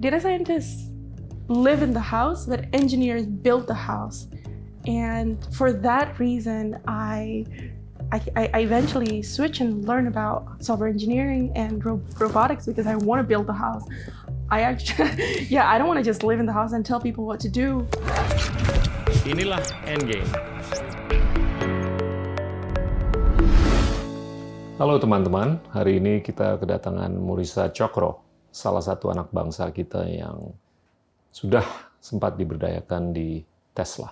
data scientists live in the house, but engineers build the house. And for that reason, I, I, I eventually switch and learn about software engineering and ro- robotics because I want to build the house. I actually, yeah, I don't want to just live in the house and tell people what to do. Inilah Endgame. Halo teman-teman, hari ini kita kedatangan Murisa Cokro, salah satu anak bangsa kita yang sudah sempat diberdayakan di Tesla.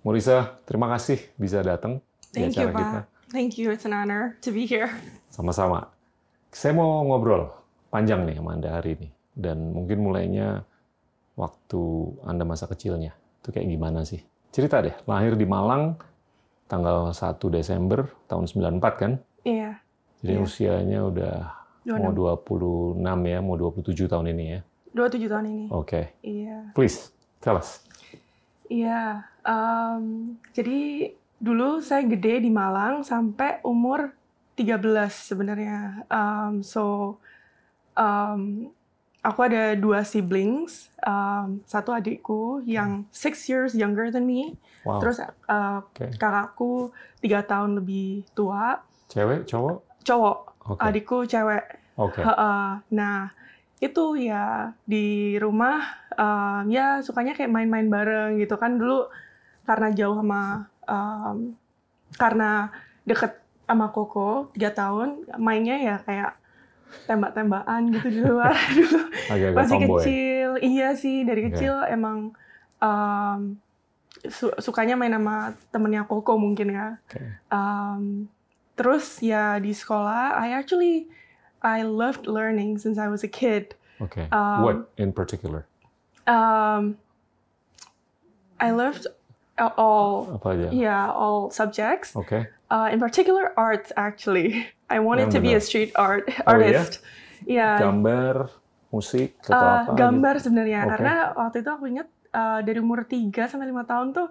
Murisa, terima kasih bisa datang di Thank you, acara kita. Pak. Thank you. It's an honor to be here. Sama-sama. Saya mau ngobrol panjang nih sama Anda hari ini. Dan mungkin mulainya waktu Anda masa kecilnya. Itu kayak gimana sih? Cerita deh, lahir di Malang tanggal 1 Desember tahun 94 kan? Iya. Jadi Iya. usianya udah mau 26 ya, mau 27 tahun ini ya. 27 tahun ini. Oke. Iya. Please, tell us. Iya. em, jadi dulu saya gede di Malang sampai umur 13 sebenarnya. Em, so em, aku ada dua siblings. Em, satu adikku yang six years younger than me. Wow. Terus eh, Oke. kakakku tiga tahun lebih tua. Cewek, cowok? Cowok. Oke. Adikku cewek. Oke. Heeh. Nah, itu ya di rumah em, ya sukanya kayak main-main bareng gitu kan dulu karena jauh sama em, karena deket sama Koko tiga tahun mainnya ya kayak tembak-tembakan gitu di luar dulu masih tomboy. kecil iya sih dari Oke. kecil emang em, su- sukanya main sama temennya Koko mungkin ya Oke. Um, terus ya di sekolah, I actually I loved learning since I was a kid. Oke. Um, What in particular? Um, I loved all Apa aja? yeah all subjects. Oke. Uh, in particular, arts actually. I wanted Yang to be a benar. street art Oh, iya? artist. Yeah. Gambar, musik, atau Uh, apa? gambar sebenarnya Oke. karena waktu itu aku ingat uh, dari umur 3 sampai 5 tahun tuh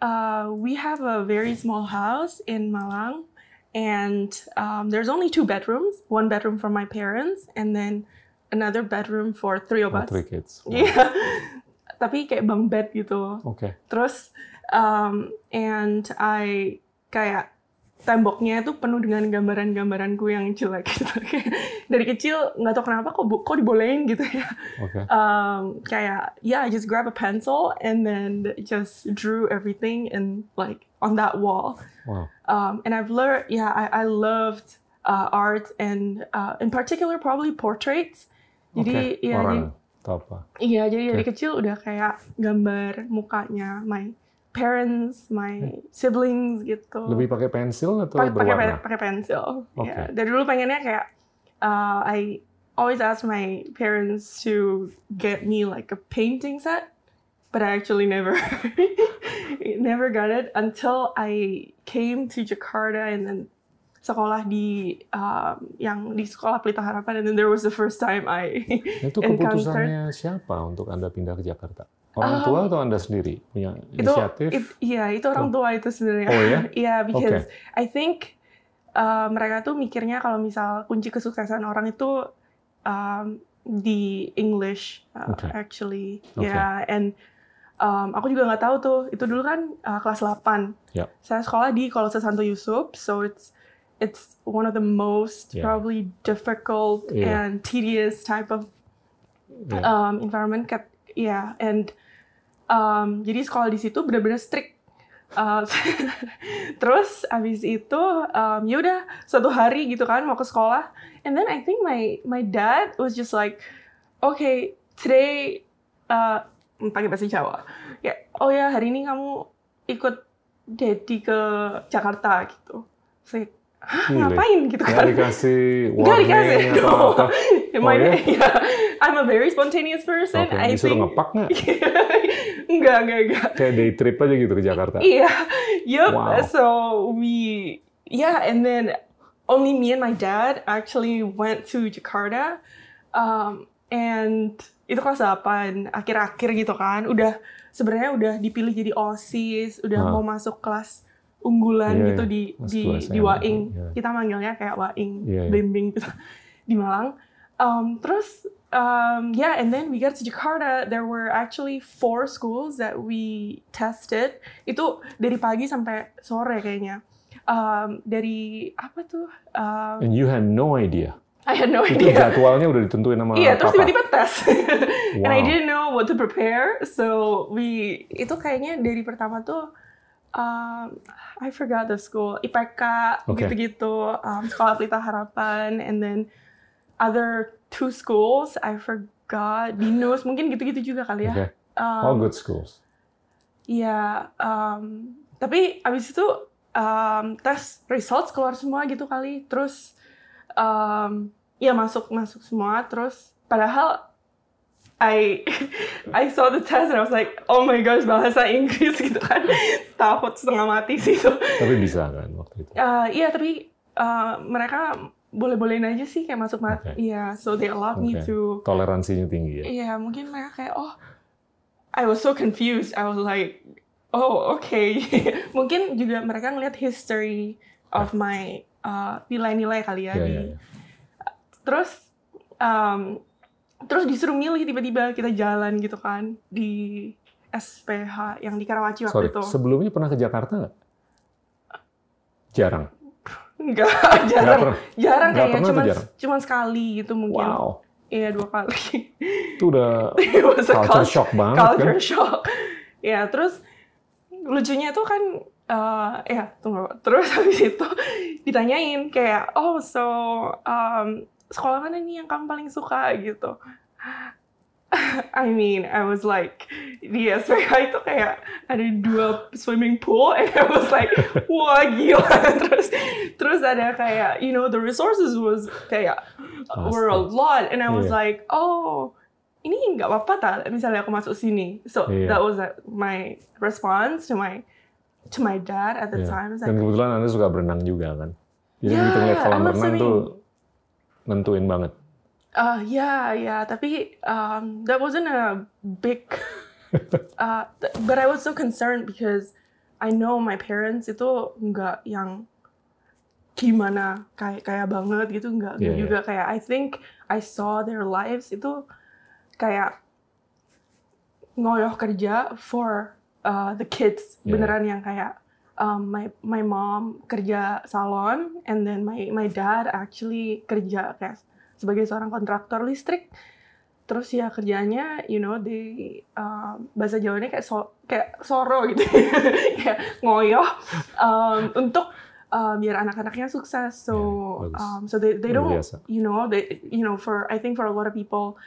uh, we have a very small house in Malang and um, there's only two bedrooms one bedroom for my parents and then another bedroom for three of Oh, us three kids. Wow. Iya. tapi kayak bang bed gitu Oke. terus um, and I kayak temboknya itu penuh dengan gambaran-gambaranku yang jelek gitu. Dari kecil nggak tahu kenapa kok kok dibolehin gitu ya. Oke. Um, kayak yeah, I just grab a pencil and then just drew everything in like on that wall. Wow. Um, and I've learned yeah, I, I loved uh, art and uh, in particular probably portraits. Jadi ya Orang atau apa? Iya, jadi dari kecil udah kayak gambar mukanya my parents, my siblings gitu. Lebih pakai pensil atau pakai pakai berwarna? pakai pensil. Oke. Ya, dari dulu pengennya kayak uh, I always ask my parents to get me like a painting set, but I actually never never got it until I came to Jakarta and then sekolah di um, yang di sekolah Pelita Harapan and then there was the first time I Itu keputusannya siapa untuk Anda pindah ke Jakarta? Orang Um, tua atau Anda sendiri punya itu inisiatif? it- iya itu orang tua itu sebenarnya Oh, ya? Iya, because Oke. I think uh, mereka tuh mikirnya kalau misal kunci kesuksesan orang itu um, di English uh, Oke. actually Oke. ya and um, aku juga nggak tahu tuh itu dulu kan uh, kelas 8 Ya. saya sekolah di Kolose Santo Yusuf so it's it's one of the most Yeah. probably difficult Yeah. and tedious type of Ya. um, environment ya and um, jadi sekolah di situ benar-benar strict Uh, terus abis itu um, ya udah suatu hari gitu kan mau ke sekolah and then I think my my dad was just like okay today uh, pakai bahasa Jawa ya oh ya hari ini kamu ikut daddy ke Jakarta gitu saya Hah, ngapain gitu kan dikasih warning dikasih, atau no. apa? Am I- Oh, ya? yeah. I'm a very spontaneous person. Oke, I disuruh think. ngepak nggak? enggak, enggak, enggak. Kayak day trip aja gitu ke Jakarta. Iya, yup. Wow. So we, yeah, and then only me and my dad actually went to Jakarta, um, and itu kelas 8, akhir-akhir gitu kan, udah sebenarnya udah dipilih jadi osis, udah Hah. mau masuk kelas unggulan Iya, gitu iya. di Kelas di di Waing. iya. Kita manggilnya kayak Waing, Iya, iya. bimbing gitu di Malang. Um, terus um, yeah, and then we got to Jakarta. There were actually four schools that we tested. Itu dari pagi sampai sore kayaknya. Um, dari apa tuh? Um, And you had no idea. I had no Itu idea. jadwalnya udah ditentuin sama Iya, terus tiba-tiba tes. And I Wow. didn't know what to prepare. So we itu kayaknya dari pertama tuh um, I forgot the school, IPK Oke. gitu-gitu, um, Sekolah Pelita Harapan, and then other two schools I forgot, Binus mungkin gitu-gitu juga kali ya. Oke. Um, All good schools. Iya, um, tapi abis itu um, tes results keluar semua gitu kali, terus um, ya masuk masuk semua, terus padahal I I saw the test and I was like, oh my gosh bahasa Inggris gitu kan, takut setengah mati sih itu. Tapi bisa kan waktu itu. Uh, Iya tapi uh, mereka boleh-bolehin aja sih kayak masuk mat, Oke. iya, so they allowed me Oke. to Toleransinya tinggi ya. Iya, mungkin mereka kayak, oh, I was so confused. I was like, oh, okay. mungkin juga mereka ngeliat history of my uh, nilai-nilai kali ya. Iya, di- iya, iya. Terus, um, terus disuruh milih tiba-tiba kita jalan gitu kan di SPH yang di Karawaci waktu Sorry, itu. sebelumnya pernah ke Jakarta nggak? Jarang. Enggak, Nggak jarang. pernah. Jarang Nggak kayaknya, cuman, jarang? cuman sekali gitu mungkin. Wow, Iya, dua kali. itu udah It was a culture culture shock banget culture kan? shock. Ya, terus lucunya tuh kan eh ya tunggu. Terus habis itu ditanyain kayak, "Oh, so um, sekolah mana nih yang kamu paling suka?" gitu. I mean, I was like di SPK itu kayak ada dua swimming pool and I was like, wah gila. terus terus ada kayak, you know, the resources was kayak were a lot and I was Iya. like, oh, ini nggak apa-apa tak misalnya aku masuk sini. So Iya. that was uh, my response to my to my dad at the Iya. time. It's Dan like, kebetulan Anda suka berenang juga kan? Jadi Ya, begitu ngeliat kolam renang swimming. tuh nentuin banget. Uh, yeah, yeah, tapi um, that wasn't a big, uh, but I was so concerned because I know my parents itu nggak yang gimana kayak kayak banget gitu nggak iya. juga kayak I think I saw their lives itu kayak ngoyoh kerja for uh, the kids Iya. beneran yang kayak um, my my mom kerja salon and then my my dad actually kerja kayak sebagai seorang kontraktor listrik. Terus ya kerjanya you know di um, bahasa Jawanya kayak so, kayak soro gitu. Kayak ngoyoh um, untuk uh, biar anak-anaknya sukses. So bagus. um, so they they don't you know they you know for I think for a lot of people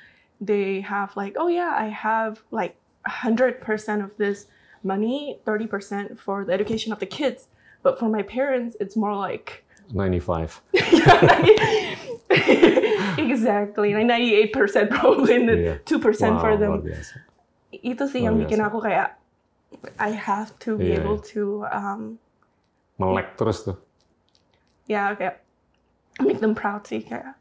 they have like oh yeah I have like 100% of this money 30% for the education of the kids. But for my parents it's more like 95. exactly like 98% probably and then Iya. 2% for Wow, them luar biasa. itu sih yang bikin aku kayak I have to be Iya, able iya. to um Melek terus tuh. ya kayak make them proud sih kayak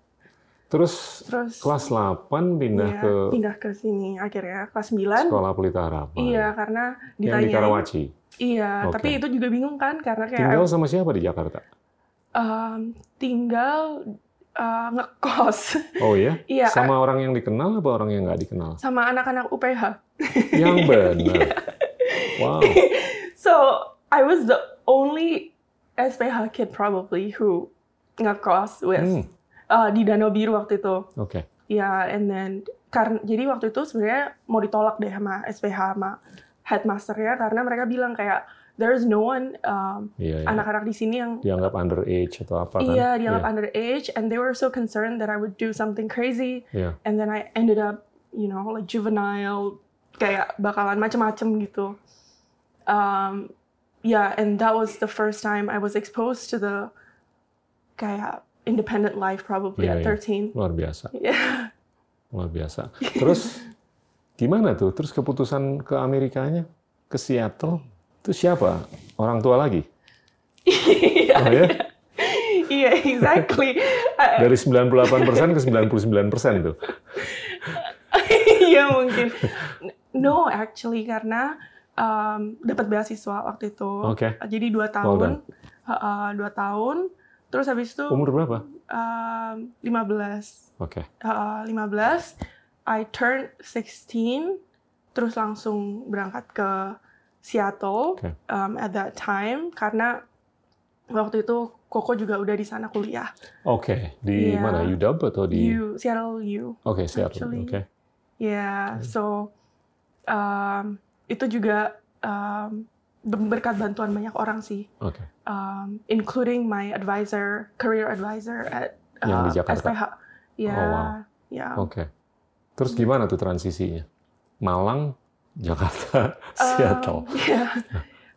Terus terus kelas 8 pindah ya, ke pindah ke sini akhirnya kelas 9 Sekolah Pelita Harapan. iya karena Yang di ditanya Karawaci. iya Oke. tapi itu juga bingung kan karena kayak Tinggal sama siapa di Jakarta? um, tinggal uh, ngekos Oh iya? iya Sama orang yang dikenal apa orang yang nggak dikenal? sama anak-anak UPH Yang benar. Iya. Wow. so I was the only SPH kid probably who ngekos with Hmm, uh, di Danau Biru waktu itu. Oke. Ya, and then karena jadi waktu itu sebenarnya mau ditolak deh sama SPH sama headmasternya karena mereka bilang kayak there is no one um, Iya, iya. anak-anak di sini yang Dianggap underage atau apa kan? iya dianggap underage and they were so concerned that I would do something crazy Iya. and then I ended up you know like juvenile kayak bakalan macem-macem gitu um, yeah and that was the first time I was exposed to the kayak independent life probably Iya, at iya. 13 Luar biasa. yeah Luar biasa. Terus gimana tuh? Terus keputusan ke Amerikanya, ke Seattle, itu siapa? Orang tua lagi? iya Oh ya? iya exactly Dari 98% ke 99% tuh. Iya mungkin. No, actually karena um, dapat beasiswa waktu itu. Oke. Jadi dua Well tahun, done. uh, dua tahun. Terus habis itu Umur berapa? um, 15. Oke. Uh, 15, I turned 16, terus langsung berangkat ke Seattle Oke. um, at that time karena waktu itu Koko juga udah di sana kuliah. Oke, di Iya. mana? UW atau di? U, Seattle U. Oke, Seattle. actually. Oke. Yeah, Oke. so um, itu juga um, ber- berkat bantuan banyak orang sih, Oke. um, including my advisor, career advisor at Yang di uh, Jakarta? SPH. Ya, Oh, wow. ya. Oke. Terus gimana tuh transisinya? Malang, Jakarta, Seattle. Um, yeah.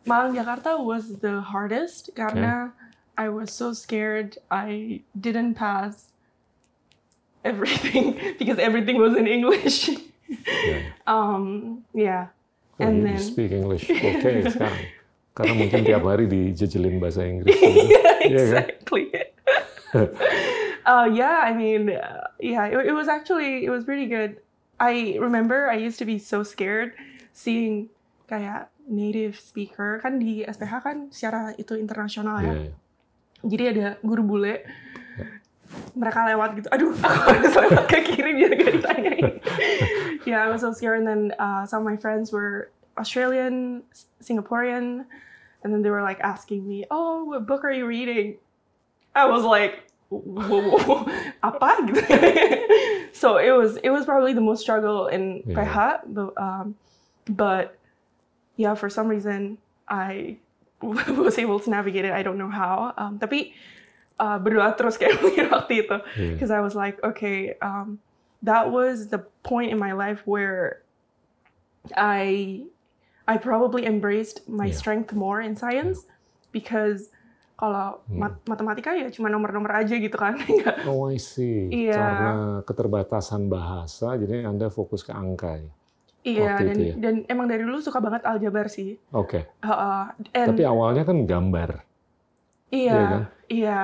Malang Jakarta was the hardest karena I was so scared I didn't pass everything because everything was in English. yeah. um, yeah. Oh, And you then- speak English. Oke sekarang. Karena mungkin tiap hari dijejelin bahasa Inggris. kan? exactly. uh, yeah, I mean, uh, yeah, it, it was actually it was pretty good. I remember I used to be so scared seeing kayak native speaker kan di SPH kan secara itu internasional ya. Iya, iya. Jadi ada guru bule. Mereka lewat gitu. Aduh, aku harus lewat ke kiri biar gak ditanyain. yeah, I was so scared. And then uh, some of my friends were Australian, Singaporean, and then they were like asking me, "Oh, what book are you reading?" I was like, "Whoa, whoa, whoa, apa?" gitu. so it was it was probably the most struggle in Yeah. PH, but, um, but yeah, for some reason I was able to navigate it. I don't know how. Um, tapi uh, berdoa terus kayak mungkin waktu itu because I was like, okay, um, that was the point in my life where I I probably embraced my Yeah. strength more in science because kalau Hmm. mat- matematika ya cuma nomor-nomor aja gitu kan. Oh, I see. Iya. Karena keterbatasan bahasa, jadi Anda fokus ke angka ya? Iya dan ya? dan emang dari dulu suka banget aljabar sih. Oke. Uh, and Tapi awalnya kan gambar. Iya, Iya kan? iya.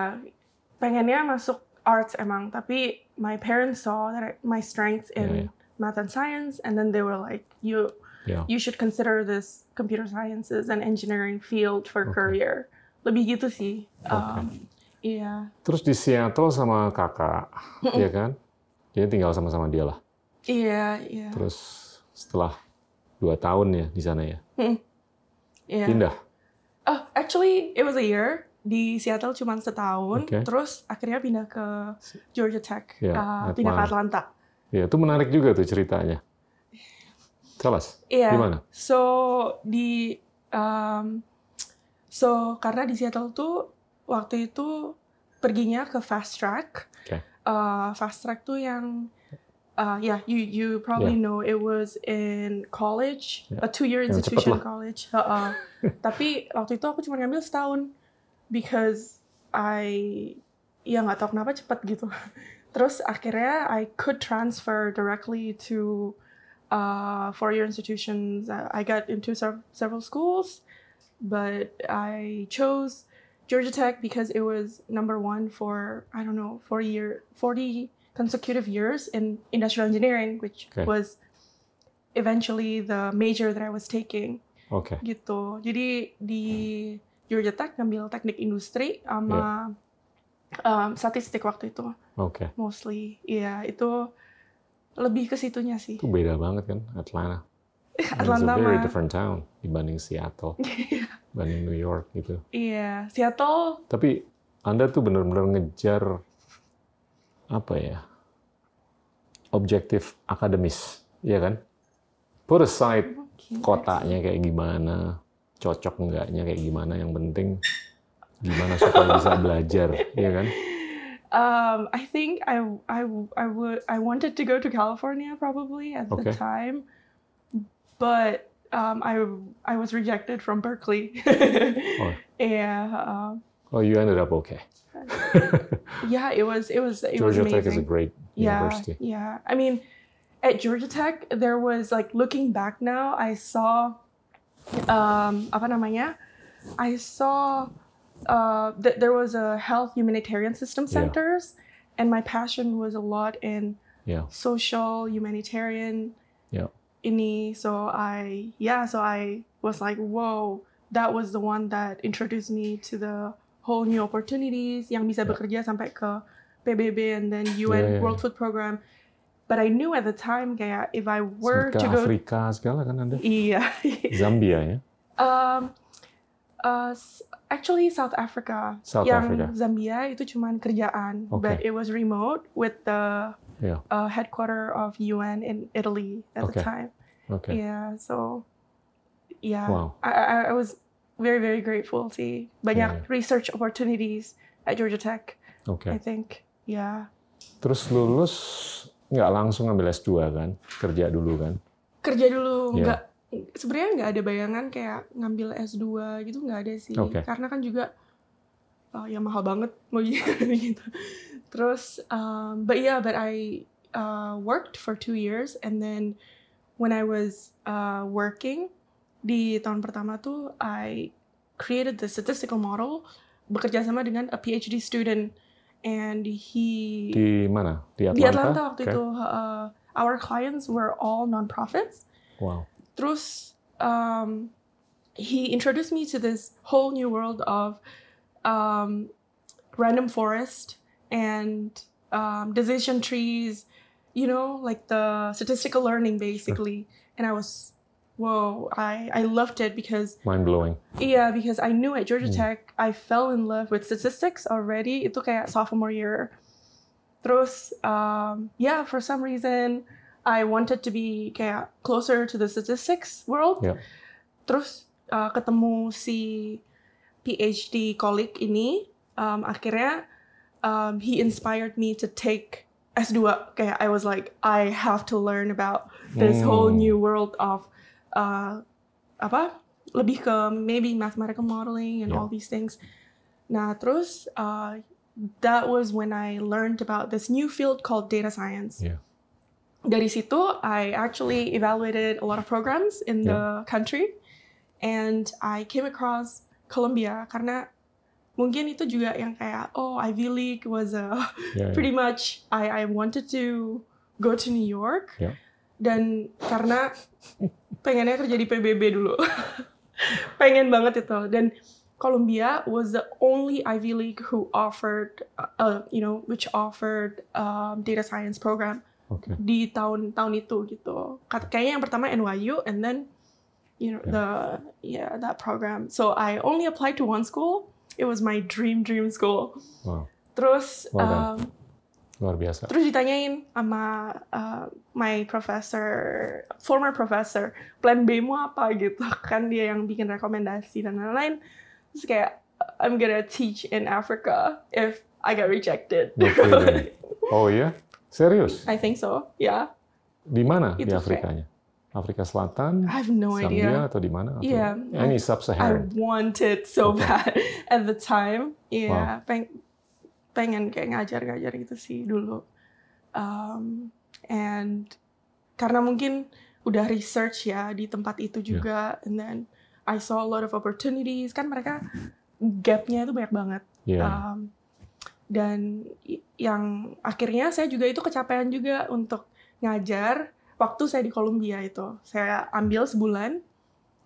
Pengennya masuk arts emang, tapi my parents saw that I- my strength in Iya, iya. math and science, and then they were like, "You, Ya. you should consider this computer sciences and engineering field for Oke. career." Lebih gitu sih. Oke. Um, Iya, Terus di Seattle sama kakak, ya kan? Jadi tinggal sama-sama dia lah. iya, iya, Terus setelah dua tahun ya di sana ya, iya. pindah. Oh, actually, it was a year di Seattle cuma setahun. Oke. Terus akhirnya pindah ke Georgia Tech, Ya, uh, pindah ke Atlanta. Ya, itu menarik juga tuh ceritanya. Tell us, Iya. gimana? So di um, so karena di Seattle tuh waktu itu perginya ke fast track. Oke. Uh, fast track tuh yang uh, yeah, you you probably know it was in college, Ya. a two-year institution college. Uh-uh. Tapi waktu itu aku cuma ngambil setahun because I ya nggak tahu kenapa cepet gitu. Terus akhirnya I could transfer directly to uh, four-year institutions. Uh, I got into several schools, but I chose Georgia Tech because it was number one for I don't know four year forty consecutive years in industrial engineering, which Okay. was eventually the major that I was taking Oke, gitu. Jadi di Georgia Tech ngambil teknik industri sama um, statistik waktu itu oke. mostly. Iya itu lebih ke situnya sih. Itu beda banget kan, Atlanta. Atlanta It's a very different town dibanding Seattle, dibanding New York gitu. Iya, Seattle Tapi Anda tuh benar-benar ngejar apa ya? Objektif akademis, ya kan? Put aside kotanya kayak gimana, cocok enggaknya kayak gimana, yang penting gimana supaya bisa belajar, ya kan? Um, I think I I I would I wanted to go to California probably at Okay. the time, but um, I I was rejected from Berkeley. Oh. Yeah, um, Oh, you ended up okay. yeah. It was it was it Georgia was Tech is a great yeah, university. yeah. I mean, at Georgia Tech, there was like looking back now, I saw, um, apa namanya? I saw, uh, that there was a health humanitarian system Yeah. centers, and my passion was a lot in Yeah. social humanitarian. Yeah. Ini, so I yeah, so I was like, whoa, that was the one that introduced me to the whole new opportunities yang bisa Yeah. bekerja sampai ke PBB and then UN Yeah, yeah, World Food Program. But I knew at the time kayak if I were to go Afrika segala kan ada. iya Zambia ya. um uh actually South Africa South yang Africa. Zambia itu cuman kerjaan but Okay. it was remote with the Yeah. uh, headquarter of UN in Italy at Okay. the time Oke. yeah so yeah Wow. I, I I was very very grateful sih banyak Yeah, research opportunities at Georgia Tech Oke. I think yeah Terus lulus nggak langsung ngambil S2 kan? Kerja dulu kan? kerja dulu Yeah. nggak sebenarnya nggak ada bayangan kayak ngambil S2 gitu nggak ada sih Oke. karena kan juga uh, ya mahal banget mau gitu terus um, but yeah but I uh, worked for two years and then when I was uh, working di tahun pertama tuh I created the statistical model bekerja sama dengan a PhD student and he Di mana? Di Atlanta? di Atlanta waktu Oke. itu uh, our clients were all non-profits Wow. terus um, he introduced me to this whole new world of um, random forest and um, decision trees you know like the statistical learning basically and i was whoa i i loved it because Mind blowing. yeah because i knew at georgia Hmm. tech i fell in love with statistics already itu kayak sophomore year terus um, yeah for some reason I wanted to be kayak closer to the statistics world Yeah. terus uh, ketemu si PhD colleague ini um, akhirnya um, he inspired me to take S2 kayak I was like I have to learn about this whole Hmm. new world of uh, apa lebih ke maybe mathematical modeling and Yeah. all these things nah terus uh, that was when I learned about this new field called data science Yeah. dari situ I actually evaluated a lot of programs in the country and I came across Columbia karena mungkin itu juga yang kayak oh Ivy League was a ya. pretty much I I wanted to go to New York Ya. Dan karena pengennya kerja di PBB dulu pengen banget itu dan Columbia was the only Ivy League who offered uh, you know which offered um, data science program Oke. di tahun-tahun itu gitu. Kayaknya yang pertama NYU and then you know Yeah. the yeah that program. So I only applied to one school. It was my dream dream school. Wow. Terus Well um, Luar biasa. terus ditanyain sama uh, my professor, former professor, plan B mu apa gitu kan dia yang bikin rekomendasi dan lain-lain. Terus kayak I'm gonna teach in Africa if I get rejected. Oh iya? Serius? I think so. Yeah. Di mana di Afrikanya? Afrika Selatan? I have no Zambia idea. atau di mana? Yeah. Any I sub-Saharan? wanted so Okay. bad at the time. Yeah, peng- pengen kayak ngajar-ngajar gitu sih dulu. Um, and karena mungkin udah research ya di tempat itu juga, and then I saw a lot of opportunities. Kan mereka gapnya itu banyak banget. Iya. Um, dan yang akhirnya saya juga itu kecapean juga untuk ngajar waktu saya di Columbia itu. Saya ambil sebulan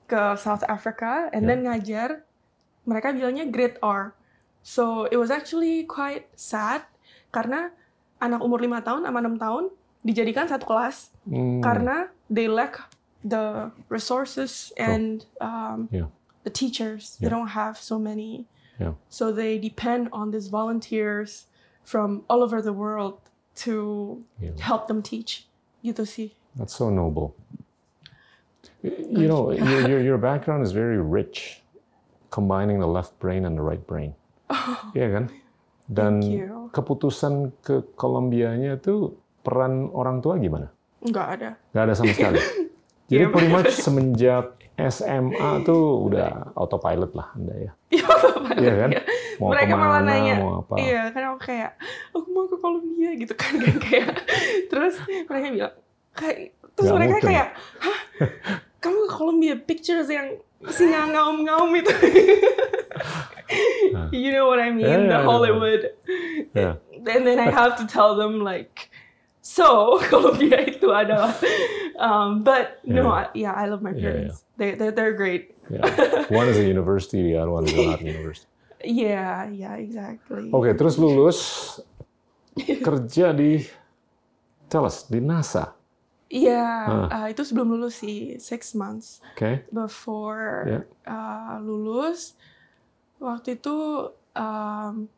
ke South Africa and Ya. then ngajar. Mereka bilangnya grade R. So it was actually quite sad karena anak umur lima tahun sama 6 tahun dijadikan satu kelas Hmm. karena they lack the resources and um, Yeah. the teachers. They don't have so many. Yeah. So they depend on these volunteers from all over the world to help them teach. Gitu sih. That's so noble. You know, your, your, your background is very rich, combining the left brain and the right brain. Iya kan? Dan keputusan ke Kolombianya tuh peran orang tua gimana? Nggak ada. Nggak ada sama sekali. Jadi Iya, pretty much semenjak SMA tuh udah autopilot lah Anda ya. Iya kan? Iya. Mau Mereka malah ke mana, nanya. mau apa. Iya, kan aku kayak, aku mau ke Columbia gitu kan, kan kayak. Terus mereka bilang, kayak, terus Nggak mereka mungkin. kayak, hah, kamu ke Columbia pictures yang singa ngaum-ngaum itu. Nah. you know what I mean, Yeah, yeah, the yeah. Hollywood. Yeah. And then I have to tell them like, so Columbia itu adalah, um, but no, Yeah. I, yeah, I love my Yeah, yeah. parents. They, they're, they're great. Yeah. One is a university, the other one is not a university. Yeah, yeah, exactly. Oke, terus lulus kerja di tell us di NASA. Iya, Ah. uh, itu sebelum lulus sih, six months Oke. before Yeah. uh, lulus. Waktu itu um,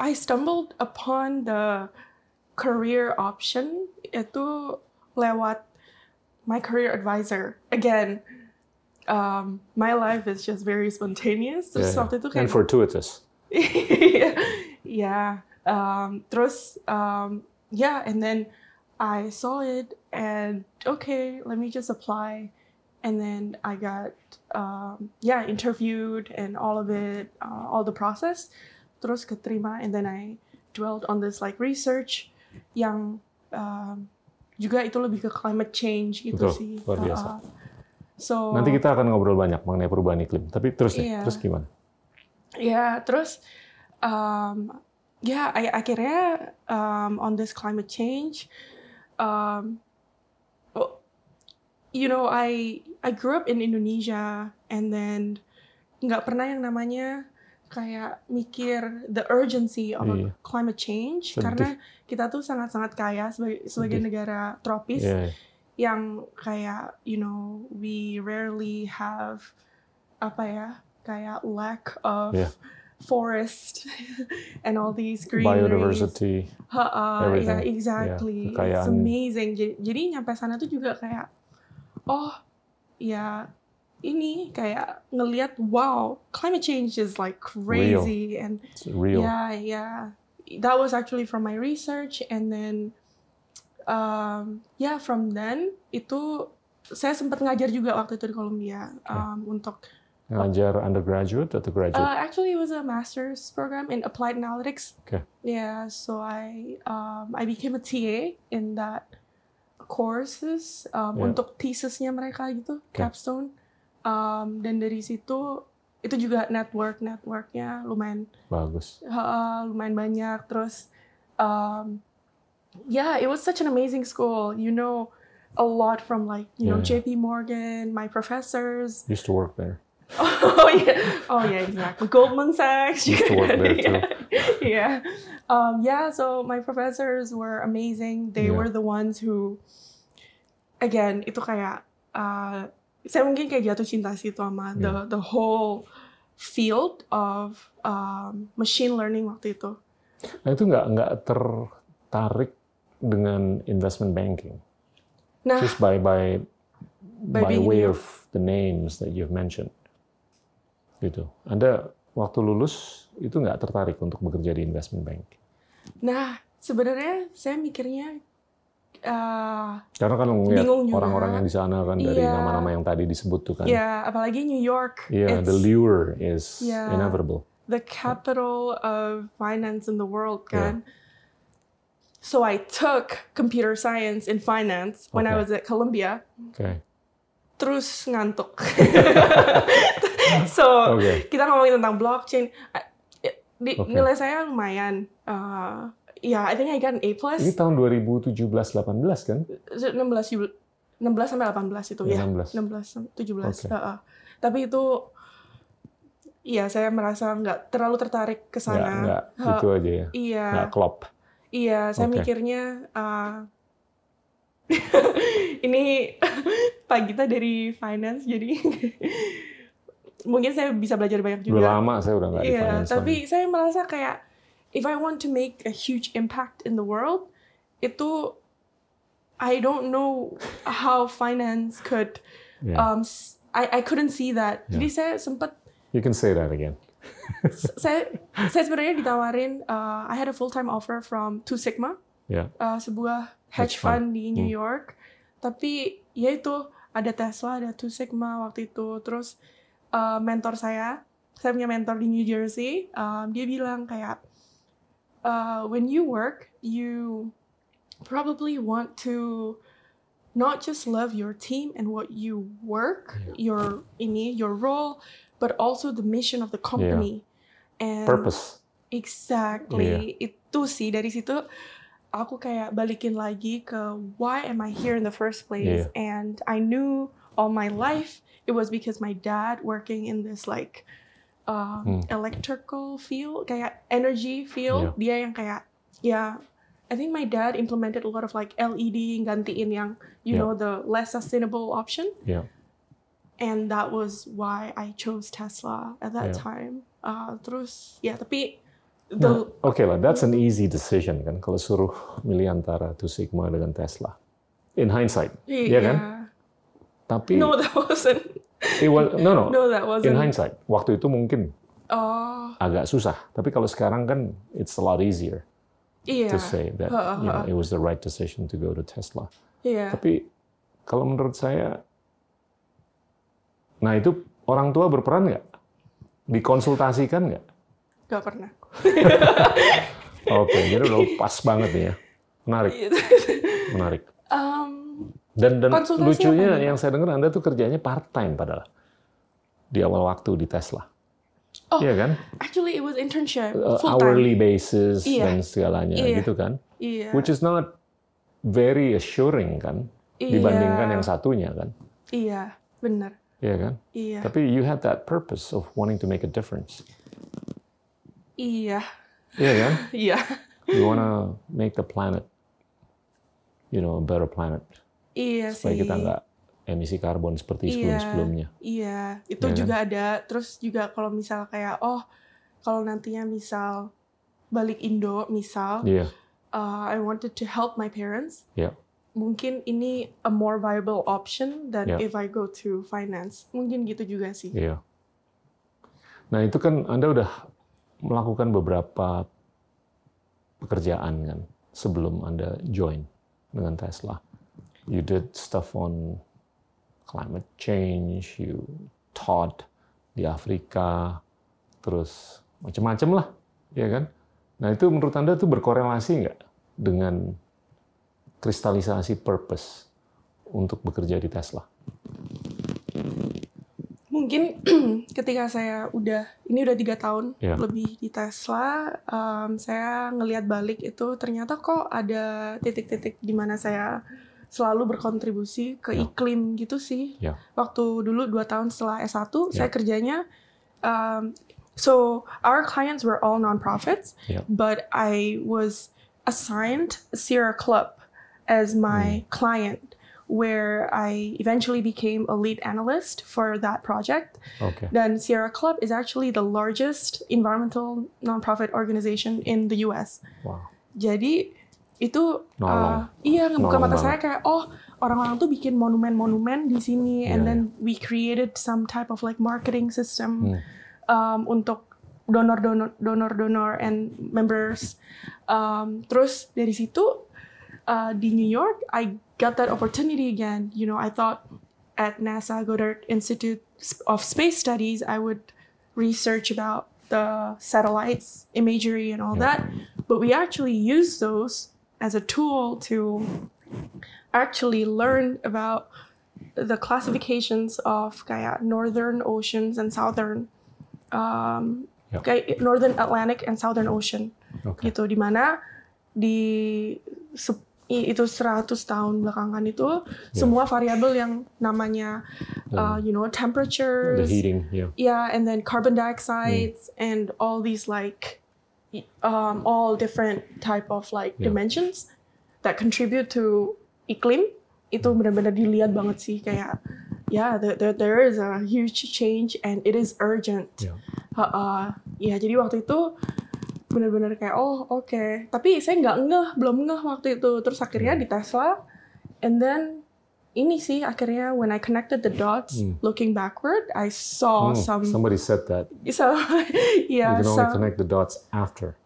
I stumbled upon the career option itu lewat my career advisor. Again, um, my life is just very spontaneous. Terus Yeah, waktu itu yeah. and kayak fortuitous. yeah. Um, terus um, yeah, and then I saw it and okay, let me just apply. And then I got um, yeah interviewed and all of it, uh, all the process. Terus keterima and then I dwelled on this like research yang um, juga itu lebih ke climate change gitu Betul, sih. luar biasa. Uh, so Nanti kita akan ngobrol banyak mengenai perubahan iklim. Tapi terus deh, Iya. terus gimana? Ya, terus um, ya I- akhirnya um, on this climate change, um, oh, you know I I grew up in Indonesia and then nggak pernah yang namanya kayak mikir the urgency of Iya. climate change Sedih. karena kita tuh sangat-sangat kaya sebagai sebagai Sedih. negara tropis Iya, yang kayak you know we rarely have apa ya kayak lack of Yeah. Forest and all these greeneries. biodiversity. Ha-ha, everything. yeah, exactly. It's kekayaan. amazing. Jadi, jadi nyampe sana tuh juga kayak oh ya ini kayak ngelihat wow climate change is like crazy and It's real. yeah, yeah. That was actually from my research, and then, um, yeah, from then itu saya sempat ngajar juga waktu itu di Columbia um, untuk. Ngajar undergraduate atau graduate? Uh, actually, it was a master's program in applied analytics. Okay. Yeah, so I um, I became a TA in that courses um, Yeah. untuk thesisnya mereka gitu Okay. capstone. Um, dan dari situ itu juga network networknya lumayan Bagus. uh, lumayan banyak terus um, yeah it was such an amazing school you know a lot from like you know JP Morgan my professors Used to work there. oh yeah oh yeah exactly Goldman Sachs Used to work there too. yeah um, yeah so my professors were amazing they Yeah. were the ones who again itu kayak uh, saya mungkin kayak jatuh cinta sih itu sama the Yeah. the whole field of um, machine learning waktu itu Nah itu nggak nggak tertarik dengan investment banking. nah Just by by By by, way of the names that you've mentioned. Gitu. Anda waktu lulus itu nggak tertarik untuk bekerja di investment bank. nah sebenarnya saya mikirnya uh, Karena kan Bingung orang-orang yang di sana kan dari Iya. nama-nama yang tadi disebut tuh kan. ya apalagi New York Iya, the lure is Yeah. inevitable. the capital of finance in the world Yeah. kan so I took computer science and finance when I Okay. was at Columbia Oke. terus ngantuk so Oke. kita ngomongin tentang blockchain uh, di, Oke. nilai saya lumayan uh, yeah I think I got an A plus Ini tahun 2017-18 kan? 16 jul- 16 sampai 18 itu Ya, ya 16. 16 sampai 17 Oke. heeh. tapi itu iya saya merasa nggak terlalu tertarik ke sana nggak Ha, itu aja ya. iya Nggak klop. iya saya Oke. mikirnya uh, ini Pak Gita dari finance jadi mungkin saya bisa belajar banyak Udah juga lama saya udah nggak di Iya, finance tapi lagi. saya merasa kayak if I want to make a huge impact in the world, itu I don't know how finance could Yeah. um I I couldn't see that. Yeah. Jadi saya sempat You can say that again. saya saya sebenarnya ditawarin uh, I had a full time offer from Two Sigma, Ya. uh, sebuah hedge Hedge fund. fund di New Hmm. York. Tapi ya itu ada Tesla, ada Two Sigma waktu itu. Terus uh, mentor saya, saya punya mentor di New Jersey, um, dia bilang kayak uh, when you work, you probably want to not just love your team and what you work, your ini your role, but also the mission of the company. And Purpose. Exactly. Itu sih dari situ aku kayak balikin lagi ke why am I here in the first place? Iya. And I knew all my life it was because my dad working in this like um, Hmm. electrical field, kayak energy field. Dia yang kayak ya I think my dad implemented a lot of like LED gantiin yang you Yeah. know the less sustainable option. Yeah. And that was why I chose Tesla at that Yeah. time. Uh, terus ya tapi Nah, the oke lah, that's an easy decision kan kalau suruh milih antara Two Sigma dengan Tesla. In hindsight, iya kan? Tapi No, that wasn't. it was, no no, No, that wasn't. in hindsight, waktu itu mungkin Oh, agak susah. Tapi kalau sekarang kan it's a lot easier iya. to say that Ha, you know, it was the right decision to go to Tesla. Iya. Tapi kalau menurut saya, nah itu orang tua berperan nggak? Dikonsultasikan nggak? Gak pernah. Oke, jadi udah pas banget nih ya. Menarik, menarik. um, Dan dan lucunya yang saya dengar Anda tuh kerjanya part time padahal di awal waktu di Tesla. Oh, Iya kan? actually it was internship, Uh, full time. hourly basis Iya. dan segalanya Iya. gitu kan. Iya. Which is not very assuring kan Iya. dibandingkan yang satunya kan. Iya, benar. Iya kan? Iya. Tapi you had that purpose of wanting to make a difference. Iya. Iya kan? Iya. You wanna make the planet, you know, a better planet. Iya Supaya sih. kita nggak emisi karbon seperti Iya. sebelum-sebelumnya. Iya, itu Iya kan? juga ada. Terus juga kalau misal kayak oh, kalau nantinya misal balik Indo, misal Iya, uh, I wanted to help my parents. Iya. Mungkin ini a more viable option than Iya. if I go to finance. Mungkin gitu juga sih. iya. Nah itu kan Anda udah melakukan beberapa pekerjaan kan sebelum Anda join dengan Tesla. You did stuff on climate change, you taught di Afrika, terus macam-macam lah, ya kan? Nah itu menurut Anda tuh berkorelasi nggak dengan kristalisasi purpose untuk bekerja di Tesla? Mungkin ketika saya udah ini udah tiga tahun Iya. lebih di Tesla, um, saya ngelihat balik itu ternyata kok ada titik-titik di mana saya selalu berkontribusi ke Iya. iklim gitu sih. Iya. Waktu dulu dua tahun setelah S1 saya Iya. kerjanya um, so our clients were all nonprofits, Iya. but I was assigned Sierra Club as my client where I eventually became a lead analyst for that project. Oke, Then Sierra Club is actually the largest environmental nonprofit organization in the US. wow, Jadi itu Nolong. uh, iya ngebuka Nolong mata saya kayak oh orang-orang tuh bikin monumen-monumen di sini Iya, and then we created some type of like marketing system Hmm. um, untuk donor-donor donor-donor and members. Um, terus dari situ uh, di New York I got that opportunity again. You know, I thought at NASA Goddard Institute of Space Studies I would research about the satellites imagery and all Yeah. that, but we actually use those as a tool to actually learn about the classifications of kayak northern oceans and southern um, Yeah. northern Atlantic and southern ocean. Oke, gitu di se- i- itu 100 tahun belakangan itu semua variabel yang namanya uh, you know temperatures the heating, ya, yeah and then carbon dioxides and all these like um, all different type of like Yeah. dimensions that contribute to iklim itu benar-benar dilihat banget sih kayak yeah there, there, there is a huge change and it is urgent ya. Ha-ha. ya jadi waktu itu benar-benar kayak oh oke tapi saya nggak ngeh belum ngeh waktu itu terus akhirnya di Tesla and then ini sih akhirnya when I connected the dots Hmm. looking backward I saw Hmm, some somebody said that so yeah you can only some connect the dots after,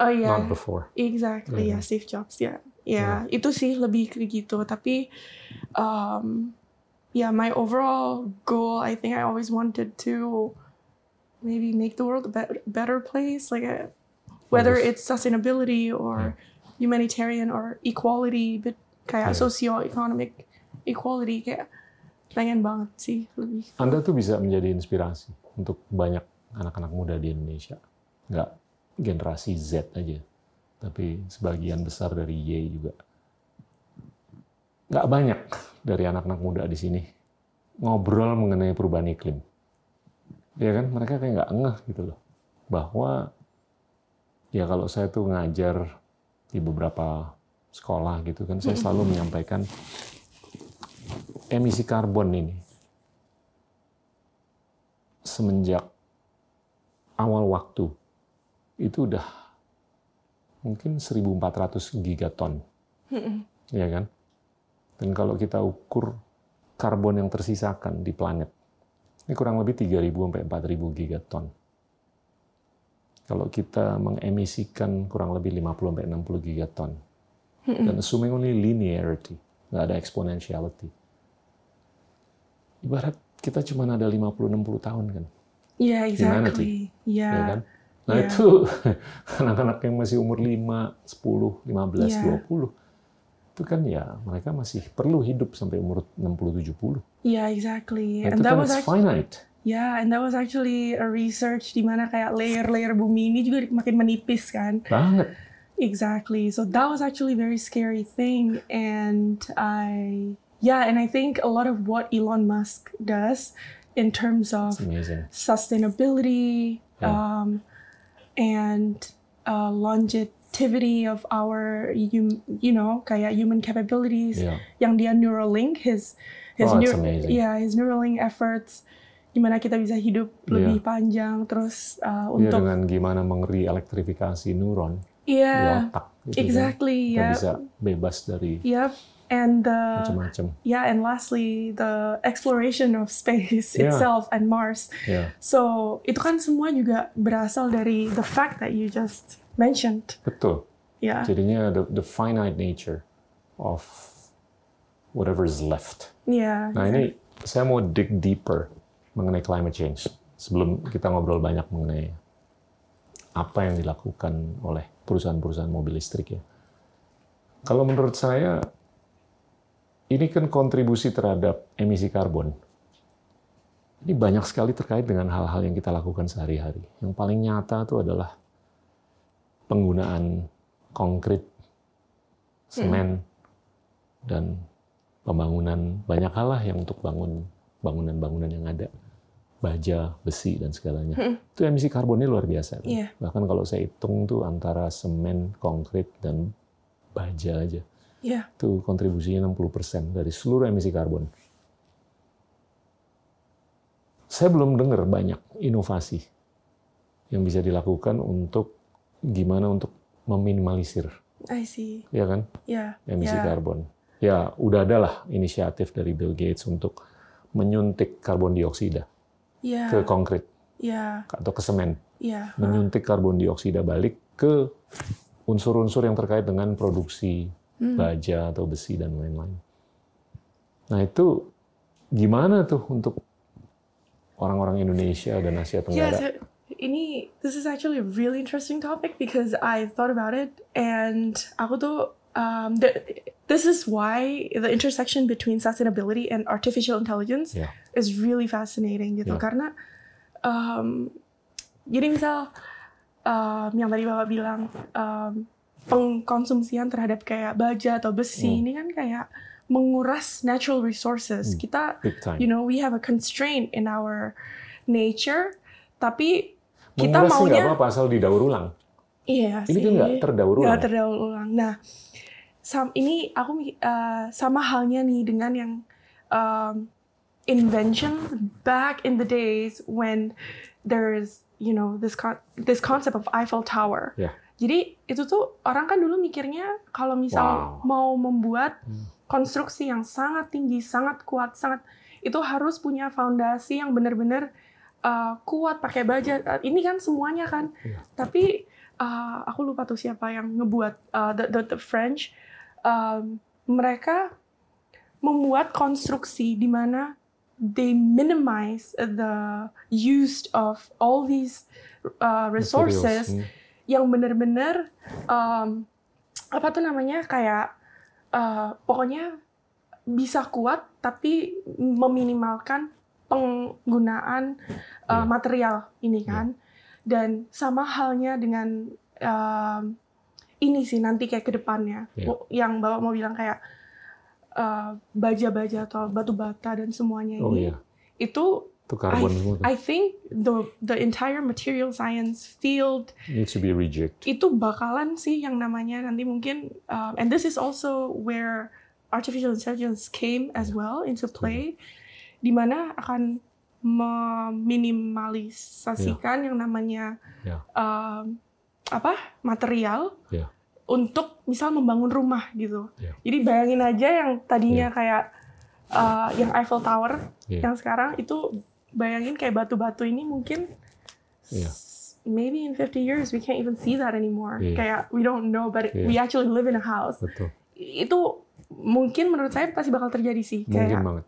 oh yeah not before. exactly Yeah. ya Steve Jobs Yeah, yeah. itu sih lebih gitu tapi um yeah my overall goal I think I always wanted to maybe make the world a bet- better place like a, whether Bagus. it's sustainability or humanitarian or equality but kayak Iya. socio-economic equality kayak pengen banget sih lebih Anda tuh bisa menjadi inspirasi untuk banyak anak-anak muda di Indonesia. Nggak generasi Z aja, tapi sebagian besar dari Y juga. Nggak banyak dari anak-anak muda di sini ngobrol mengenai perubahan iklim. Ya kan, mereka kayak nggak ngeh gitu loh. Bahwa ya kalau saya tuh ngajar di beberapa sekolah gitu kan, saya selalu menyampaikan emisi karbon ini semenjak awal waktu itu udah mungkin 1.400 gigaton, ya kan? Dan kalau kita ukur karbon yang tersisakan di planet, ini kurang lebih 3.000 sampai 4.000 gigaton. Kalau kita mengemisikan kurang lebih 50 sampai 60 gigaton, dan assuming only linearity, nggak ada exponentiality, ibarat kita cuma ada 50-60 tahun kan? Yeah, Humanity. exactly. Yeah. ya kan? Nah Yeah. itu anak-anak yang masih umur 5, 10, 15, Yeah. 20, itu kan ya mereka masih perlu hidup sampai umur 60, 70. Yeah, exactly. Nah, and itu that kan was actually finite. yeah, and that was actually a research di mana kayak layer-layer bumi ini juga makin menipis kan. Banget. Exactly. So that was actually a very scary thing. And I, yeah, and I think a lot of what Elon Musk does in terms of sustainability Yeah. um, and uh, longevity of our, hum, you know, kayak human capabilities. Yeah. Yang dia Neuralink, his, his, Oh, neur- yeah, his Neuralink efforts, gimana kita bisa hidup lebih panjang, terus uh, Dia untuk, dengan gimana mengeri elektrifikasi neuron yeah, di otak. gitu kan. exactly, Kita yeah. bisa bebas dari Yep. And the macam-macam. yeah, and lastly the exploration of space Yeah. itself and Mars. Ya, So itu kan semua juga berasal dari the fact that you just mentioned. betul. Yeah. Jadinya the, the finite nature of whatever is left. Yeah. Nah ini saya mau dig deeper mengenai climate change sebelum kita ngobrol banyak mengenai apa yang dilakukan oleh perusahaan-perusahaan mobil listrik ya. Kalau menurut saya ini kan kontribusi terhadap emisi karbon. Ini banyak sekali terkait dengan hal-hal yang kita lakukan sehari-hari. Yang paling nyata itu adalah penggunaan konkrit, semen, dan pembangunan banyak hal lah yang untuk bangun bangunan-bangunan yang ada baja, besi dan segalanya. Itu emisi karbonnya luar biasa. kan. Iya. Bahkan kalau saya hitung tuh antara semen, konkrit dan baja aja Yeah. itu kontribusinya 60% dari seluruh emisi karbon. Saya belum dengar banyak inovasi yang bisa dilakukan untuk gimana untuk meminimalisir, I see. ya kan? Yeah. emisi yeah. karbon. Ya, udah ada lah inisiatif dari Bill Gates untuk menyuntik karbon dioksida Yeah. ke konkrit Yeah. atau ke semen, Yeah. menyuntik karbon dioksida balik ke unsur-unsur yang terkait dengan produksi. Baja atau besi dan lain-lain. Nah, itu gimana tuh untuk orang-orang Indonesia dan Asia Yeah, Tenggara? so ini this is actually a really interesting topic because I thought about it and aku tuh um, the, this is why the intersection between sustainability and artificial intelligence Ya. is really fascinating gitu Ya. karena um, jadi misal um, yang tadi bapak bilang um, pengkonsumsian terhadap kayak baja atau besi Hmm. ini kan kayak menguras natural resources Hmm. kita you know we have a constraint in our nature tapi kita Menguras nggak maunya apa-apa asal didaur ulang. iya Ini sih kan nggak terdaur nggak ulang. terdaur ulang nah sam ini aku uh, sama halnya nih dengan yang um, invention back in the days when there's you know this con- this concept of Eiffel Tower Ya. Jadi itu tuh orang kan dulu mikirnya kalau misal Wow. mau membuat Hmm. konstruksi yang sangat tinggi, sangat kuat, sangat itu harus punya fondasi yang benar-benar uh, kuat pakai baja. Uh, ini kan semuanya kan. Iya. Tapi uh, aku lupa tuh siapa yang ngebuat uh, the, the, the French. Um, mereka membuat konstruksi di mana they minimize the use of all these uh, resources Materials. Yang benar-benar um, apa tuh namanya kayak uh, pokoknya bisa kuat tapi meminimalkan penggunaan uh, Iya. material ini kan dan sama halnya dengan um, ini sih nanti kayak ke depannya Iya. Wo- yang bapak mau bilang kayak uh, baja-baja atau batu bata dan semuanya Oh ini iya. itu Itu karbon I, semua. I think the the entire material science field Needs to be reject. itu bakalan sih yang namanya nanti mungkin um, and this is also where artificial intelligence came as well into play di mana akan meminimalisasikan yang namanya Ya. um, apa material Ya. untuk misal membangun rumah gitu Ya. jadi bayangin aja yang tadinya kayak uh, yang Eiffel Tower Ya. yang sekarang itu bayangin kayak batu-batu ini mungkin Iya. s- maybe in 50 years we can't even see that anymore. Iya. Kayak we don't know but Iya. we actually live in a house. Betul. Itu mungkin menurut saya pasti bakal terjadi sih Mungkin kayak banget.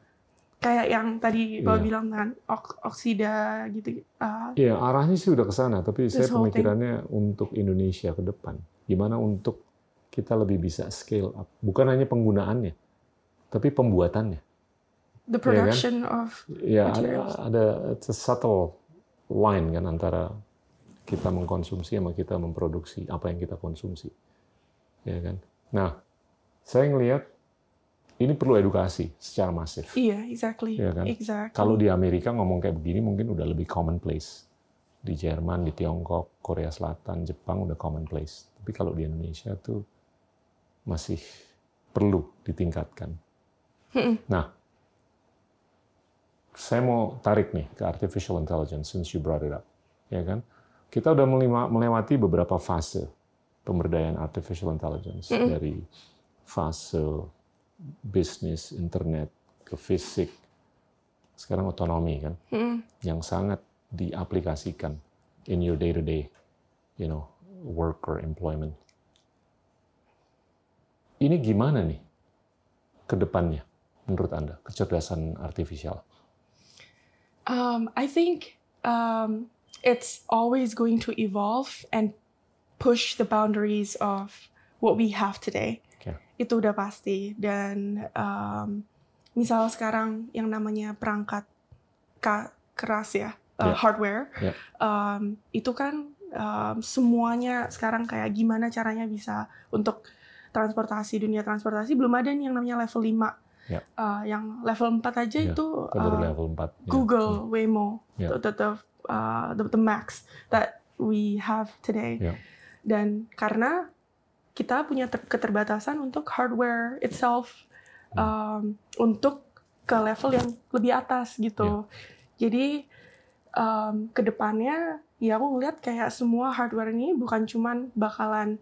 kayak yang tadi Bapak Iya. bilang kan ok- oksida gitu. uh, Iya, arahnya sih udah ke sana, tapi saya whole thing. pemikirannya untuk Indonesia ke depan. Gimana untuk kita lebih bisa scale up. Bukan hanya penggunaannya, tapi pembuatannya. The Iya kan? production of Ya, ada, Materials. ada it's a subtle line kan antara kita mengkonsumsi sama kita memproduksi apa yang kita konsumsi. Ya kan? Nah, saya ngelihat ini perlu edukasi secara masif. iya exactly Iya kan? exactly Kalau di Amerika ngomong kayak begini mungkin udah lebih commonplace. Di Jerman, di Tiongkok, Korea Selatan, Jepang udah commonplace. Tapi kalau di Indonesia tuh masih perlu ditingkatkan. Nah, saya mau tarik nih ke artificial intelligence since you brought it up, ya kan? Kita udah melewati beberapa fase pemberdayaan artificial intelligence Mm-mm. dari fase bisnis, internet, ke fisik, sekarang otonomi kan, Mm-mm. yang sangat diaplikasikan in your day to day, you know, work or employment. Ini gimana nih ke depannya menurut Anda kecerdasan artifisial? Um, I think um, it's always going to evolve and push the boundaries of what we have today. Oke. Itu udah pasti. Dan um, misal sekarang yang namanya perangkat ka- keras ya, uh, hardware, Ya. um, itu kan um, semuanya sekarang kayak gimana caranya bisa untuk transportasi dunia transportasi belum ada nih yang namanya level 5 Ya. Uh, yang level 4 aja Ya, itu uh, level 4. ya. Google Waymo, Yeah. the, the, the, uh, the, the max that we have today. Yeah. Dan karena kita punya ter- keterbatasan untuk hardware itself, um, untuk ke level yang lebih atas gitu. Jadi um, ke depannya ya aku ngeliat kayak semua hardware ini bukan cuman bakalan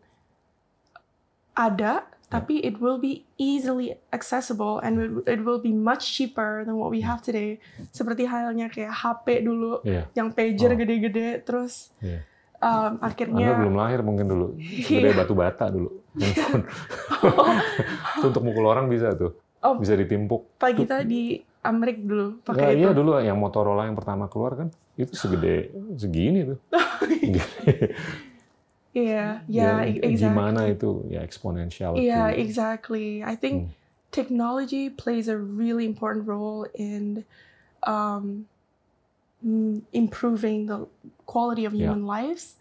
ada, tapi it will be easily accessible and it, will be much cheaper than what we have today. Seperti halnya kayak HP dulu, Iya. yang pager Oh. gede-gede, terus Iya. um, Anda akhirnya belum lahir mungkin dulu. Iya. Gede batu bata dulu. Itu untuk mukul orang bisa tuh. Oh. Bisa ditimpuk. Pak kita di Amerik dulu pakai iya itu. dulu yang Motorola yang pertama keluar kan itu segede segini tuh. Iya, yeah, Ya, exactly. Gimana itu ya exponentiality. Yeah, exactly. I think Hmm. technology plays a really important role in um, improving the quality of Yeah. human lives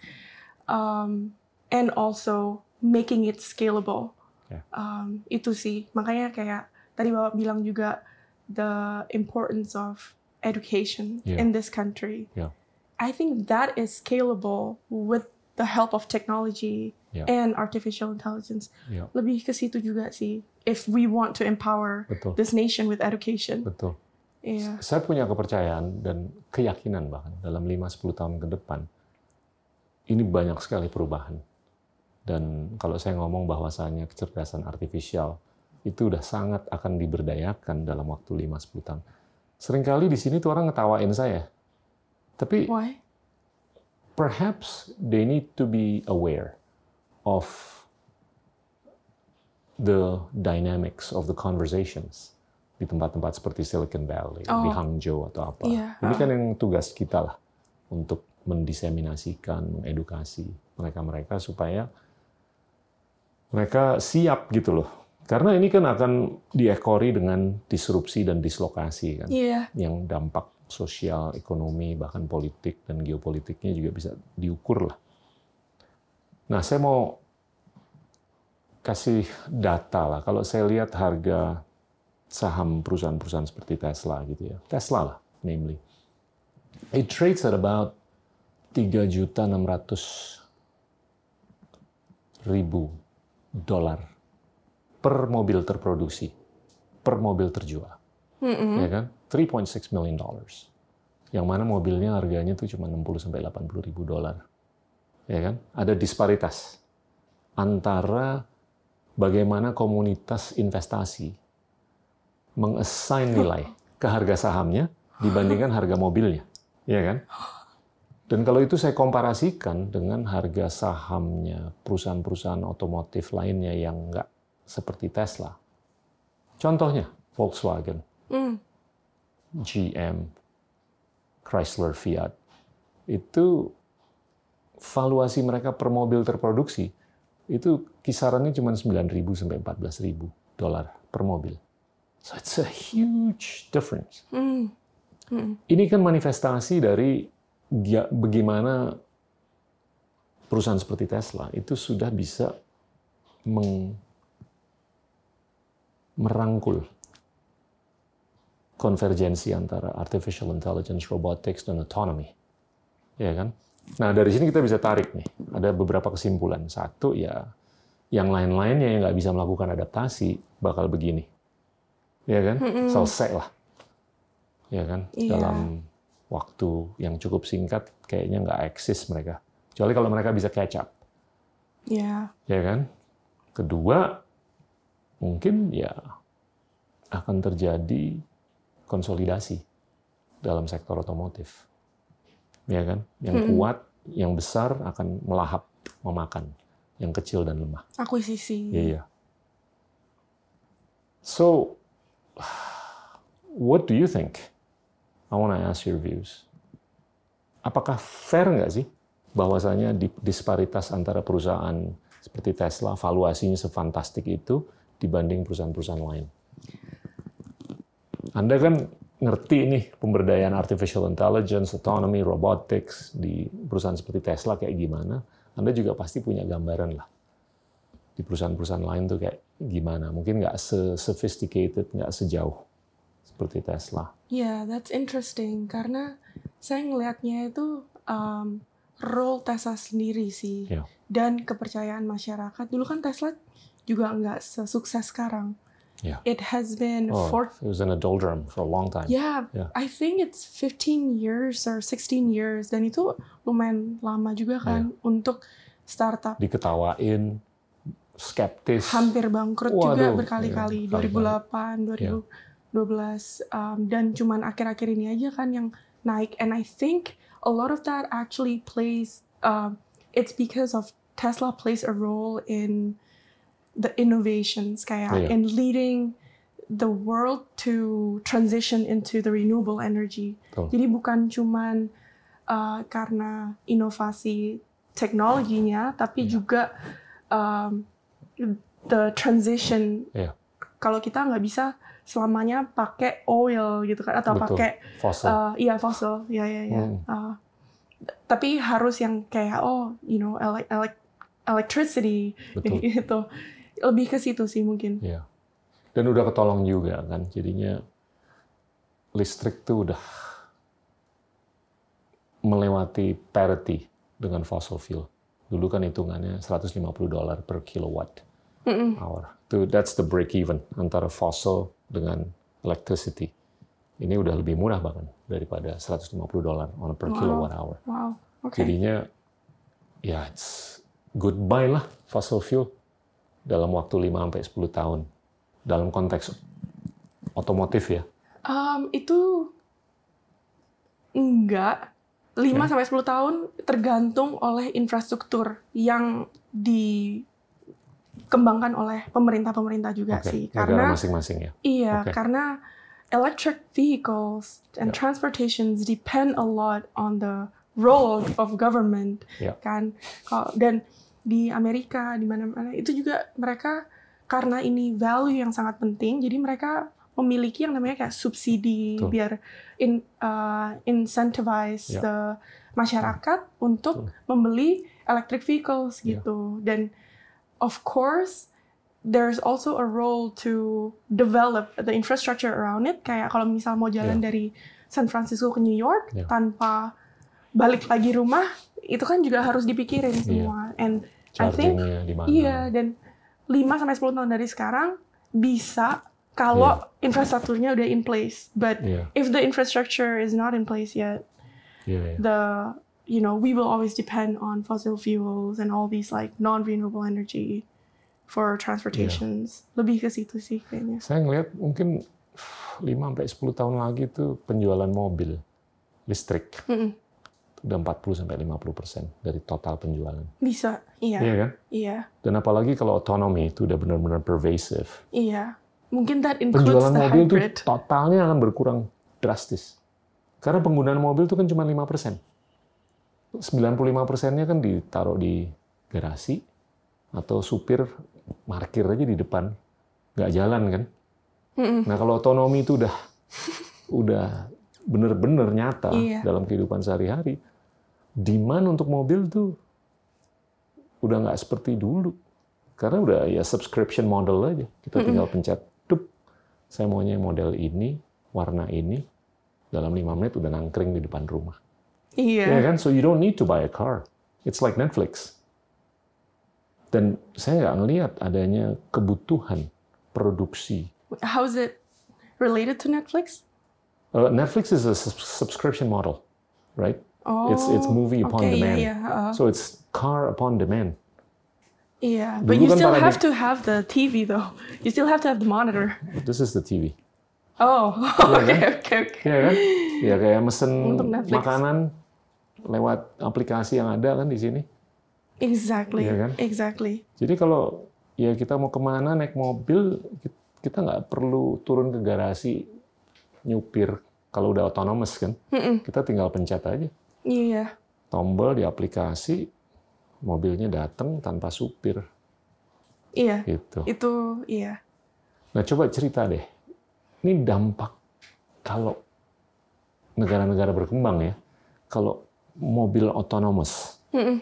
um, and also making it scalable. Yeah. Um, itu sih, makanya kayak tadi Bapak bilang juga the importance of education Yeah. in this country. Yeah. I think that is scalable with the help of technology Yeah. and artificial intelligence. Yeah. Lebih ke situ juga sih. If we want to empower Betul. this nation with education. Betul. Iya. Saya punya kepercayaan dan keyakinan bahkan dalam 5-10 tahun ke depan ini banyak sekali perubahan. Dan kalau saya ngomong bahwasanya kecerdasan artifisial itu udah sangat akan diberdayakan dalam waktu 5-10 tahun. Seringkali di sini tuh orang ngetawain saya. Tapi Why? Perhaps they need to be aware of the dynamics of the conversations di tempat-tempat seperti Silicon Valley, di Oh. Hangzhou atau apa. Iya, Ini ah. kan yang tugas kita lah untuk mendiseminasikan, mengedukasi mereka-mereka supaya mereka siap gitu loh. Karena ini kan akan diekori dengan disrupsi dan dislokasi kan Iya. yang dampak sosial, ekonomi, bahkan politik dan geopolitiknya juga bisa diukur lah. Nah, saya mau kasih data lah. Kalau saya lihat harga saham perusahaan-perusahaan seperti Tesla gitu ya, Tesla lah, namely, It trades at about 3 juta 600 ribu dolar per mobil terproduksi, per mobil terjual. Ya kan? 3.6 million dollars. Yang mana mobilnya harganya tuh cuma 60 sampai 80 ribu dolar. Ya kan? Ada disparitas antara bagaimana komunitas investasi mengassign nilai ke harga sahamnya dibandingkan harga mobilnya. Ya kan? Dan kalau itu saya komparasikan dengan harga sahamnya perusahaan-perusahaan otomotif lainnya yang nggak seperti Tesla. Contohnya Volkswagen, Hmm. GM, Chrysler, Fiat. Itu valuasi mereka per mobil terproduksi itu kisarannya cuma 9.000 sampai 14.000 dolar per mobil. So it's a huge difference. Hmm. Hmm. Ini kan manifestasi dari bagaimana perusahaan seperti Tesla itu sudah bisa merangkul konvergensi antara artificial intelligence, robotics, dan autonomy. Ya kan? Nah, dari sini kita bisa tarik nih. Ada beberapa kesimpulan. Satu, ya yang lain-lainnya yang nggak bisa melakukan adaptasi bakal begini. Ya kan? Selesai lah. Ya kan? Iya. Dalam waktu yang cukup singkat, kayaknya nggak eksis mereka. Kecuali kalau mereka bisa catch up. Ya. Ya kan? Kedua, mungkin ya akan terjadi konsolidasi dalam sektor otomotif. Ya kan? Yang Mm-mm. kuat, yang besar akan melahap, memakan yang kecil dan lemah. Akuisisi. Iya. So, what do you think? I want to ask your views. Apakah fair nggak sih bahwasanya di- disparitas antara perusahaan seperti Tesla valuasinya sefantastik itu dibanding perusahaan-perusahaan lain? Anda kan ngerti nih pemberdayaan artificial intelligence, autonomy, robotics di perusahaan seperti Tesla kayak gimana. Anda juga pasti punya gambaran lah di perusahaan-perusahaan lain tuh kayak gimana. Mungkin nggak se-sophisticated, nggak sejauh seperti Tesla. Yeah, that's interesting karena saya ngelihatnya itu um, role Tesla sendiri sih Iya. dan kepercayaan masyarakat. Dulu kan Tesla juga nggak sesukses sekarang. Iya. It has been Oh, for it was in a doldrum for a long time. yeah, Yeah. I think it's 15 years or 16 years dan itu lumayan lama juga kan Iya. untuk startup. Diketawain, skeptis. Hampir bangkrut Waduh, juga berkali-kali iya, kali 2008, 2012 um, dan cuman akhir-akhir ini aja kan yang naik and I think a lot of that actually plays um, it's because of Tesla plays a role in the innovations kayak Iya. in leading the world to transition into the renewable energy. Betul. Jadi bukan cuman uh, karena inovasi teknologinya, tapi Iya. juga um, the transition. Iya. Kalau kita nggak bisa selamanya pakai oil gitu kan, atau Betul. pakai Fossil. uh, iya fossil, ya ya ya. Hmm. Uh, tapi harus yang kayak oh, you know, ele- ele- electricity Betul. gitu. Lebih ke situ sih mungkin. Iya. Dan udah ketolong juga kan. Jadinya listrik tuh udah melewati parity dengan fossil fuel. Dulu kan hitungannya 150 dolar per kilowatt hour. Itu that's the break even antara fossil dengan electricity. Ini udah lebih murah bahkan daripada 150 dolar on per Wow. kilowatt hour. Wow. Oke. Jadinya ya it's goodbye lah fossil fuel dalam waktu 5 sampai 10 tahun. Dalam konteks otomotif ya. Um, itu enggak 5 Ya. sampai 10 tahun tergantung oleh infrastruktur yang dikembangkan oleh pemerintah-pemerintah juga Oke, sih. Karena masing-masing ya. iya, Oke. karena electric vehicles and Ya. transportations depend a lot on the role of government Ya. kan. Dan di Amerika di mana-mana itu juga mereka karena ini value yang sangat penting, jadi mereka memiliki yang namanya kayak subsidi Betul. biar in, uh, incentivize Ya. the masyarakat untuk membeli electric vehicles Ya. gitu. Dan of course there's also a role to develop the infrastructure around it. Kayak kalau misal mau jalan Yeah. dari San Francisco ke New York Yeah. tanpa balik lagi rumah, itu kan juga harus dipikirin semua. And I think? Iya, dan 5 sampai 10 tahun dari sekarang bisa kalau infrastrukturnya udah in place. But Iya, if the infrastructure is not in place yet, iya, iya. the you know, we will always depend on fossil fuels and all these like non-renewable energy for transportations. Lebih ke situ sih kayaknya. Saya ngelihat mungkin 5 sampai 10 tahun lagi tuh penjualan mobil listrik Mm-mm. Udah 40 sampai 50 persen dari total penjualan. Bisa, iya, Iya kan? iya, Dan apalagi kalau otonomi itu udah benar-benar pervasive. iya. Mungkin that includes Penjualan the mobil hybrid. totalnya akan berkurang drastis. Karena penggunaan mobil itu kan cuma 5 persen. 95 persennya kan ditaruh di garasi atau supir parkir aja di depan, nggak jalan kan. Nah kalau otonomi itu udah udah bener-bener nyata Iya. dalam kehidupan sehari-hari, demand untuk mobil tuh udah nggak seperti dulu. Karena udah ya subscription model aja. Kita tinggal pencet, dup, saya maunya model ini, warna ini, dalam lima menit udah nangkring di depan rumah. Iya. Ya kan? So you don't need to buy a car. It's like Netflix. Dan saya nggak ngelihat adanya kebutuhan produksi How is it related to Netflix? Uh, Netflix is a subscription model, right? Oh, It's it's movie upon okay, demand. Iya, iya, uh, So it's car upon demand. iya. But Dulu you kan still have to have the TV though. You still have to have the monitor. This is the TV. Oh, okay, kan? okay, okay. Iya kan? Ya kayak mesen makanan lewat aplikasi yang ada kan di sini. Exactly, Iya kan? exactly. Jadi kalau ya kita mau ke mana naik mobil, ki- kita nggak perlu turun ke garasi nyupir kalau udah autonomous kan. Mm-mm. Kita tinggal pencet aja Iya, tombol di aplikasi, mobilnya datang tanpa supir iya. gitu. Itu, iya. Nah, coba cerita deh. Ini dampak kalau negara-negara berkembang ya, kalau mobil otonomous Mm-mm.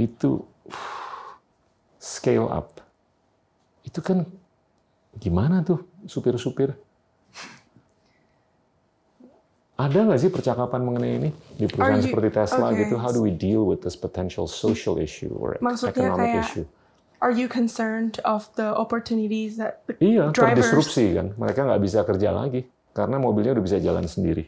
itu scale up. Itu kan gimana tuh supir-supir? Ada nggak sih percakapan mengenai ini di perusahaan you- seperti Tesla okay. gitu? How do we deal with this potential social issue or Maksudnya economic kayak issue? Are you concerned of the opportunities that the Iya, drivers- terdisrupsi kan. Mereka nggak bisa kerja lagi karena mobilnya udah bisa jalan sendiri.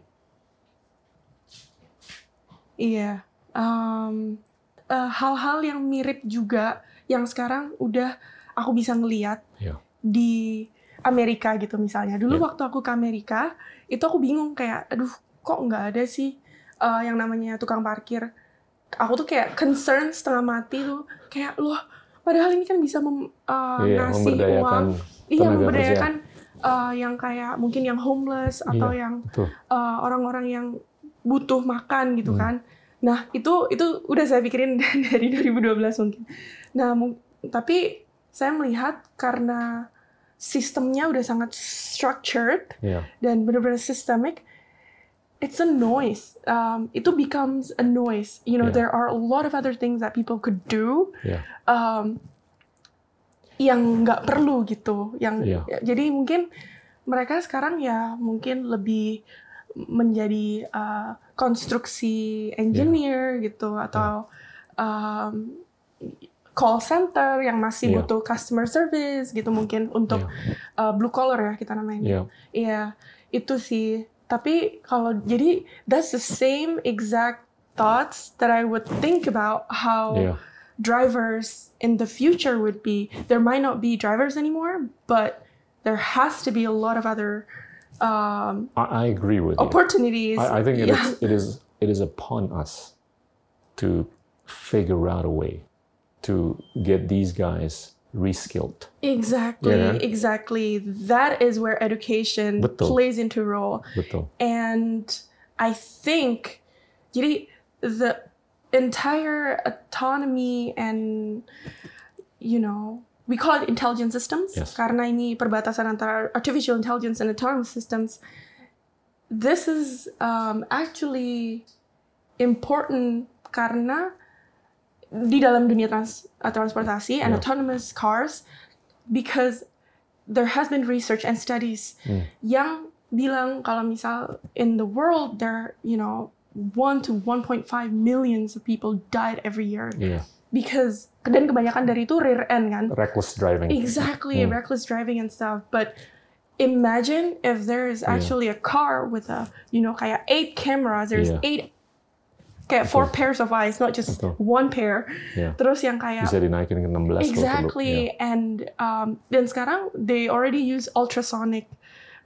Iya. Um, eh, hal-hal yang mirip juga yang sekarang udah aku bisa ngeliat Iya. di Amerika gitu misalnya. Dulu Iya. waktu aku ke Amerika, itu aku bingung kayak, aduh kok nggak ada sih eh, yang namanya tukang parkir. Aku tuh kayak concern setengah mati tuh. Kayak loh, padahal ini kan bisa mem, eh, Iya, ngasih uang. Iya, memberdayakan eh, yang kayak mungkin yang homeless atau Iya, yang betul. eh, orang-orang yang butuh makan gitu Hmm. kan. Nah, itu itu udah saya pikirin dari 2012 mungkin. Nah, tapi saya melihat karena sistemnya udah sangat structured Iya. dan benar-benar systemic, it's a noise. Um, itu becomes a noise. You know, Yeah. there are a lot of other things that people could do Iya. um, yang nggak perlu gitu. Yang Iya. ya, jadi mungkin mereka sekarang ya mungkin lebih menjadi uh, konstruksi engineer gitu atau um, call center yang masih Iya. butuh customer service gitu mungkin untuk uh, blue collar ya kita namanya. Iya. Iya, itu sih. Tapi kalau jadi that's the same exact thoughts that I would think about how Iya. drivers in the future would be. There might not be drivers anymore, but there has to be a lot of other um, I, I agree with you. opportunities. I, I think it yeah. is, it is it is upon us to figure out a way to get these guys reskilled. Exactly, exactly. That is where education Betul. plays into role. Betul. And I think jadi the entire autonomy and you know we call it intelligent systems Yes. karena ini perbatasan antara artificial intelligence and autonomous systems. This is um, actually important karena di dalam dunia trans- uh, transportasi and Yeah. autonomous cars because there has been research and studies Hmm. yang bilang kalau misal in the world there you know 1 to 1.5 millions of people died every year Iya, because dan kebanyakan dari itu rear end kan reckless driving. exactly Hmm. reckless driving and stuff but imagine if there is Yeah. actually a car with a you know kayak eight cameras there's Yeah. eight kayak four pairs of eyes not just Betul. one pair Iya. terus yang kayak Bisa dinaikin ke 16 kalau perlu. exactly Iya. and um, dan sekarang they already use ultrasonic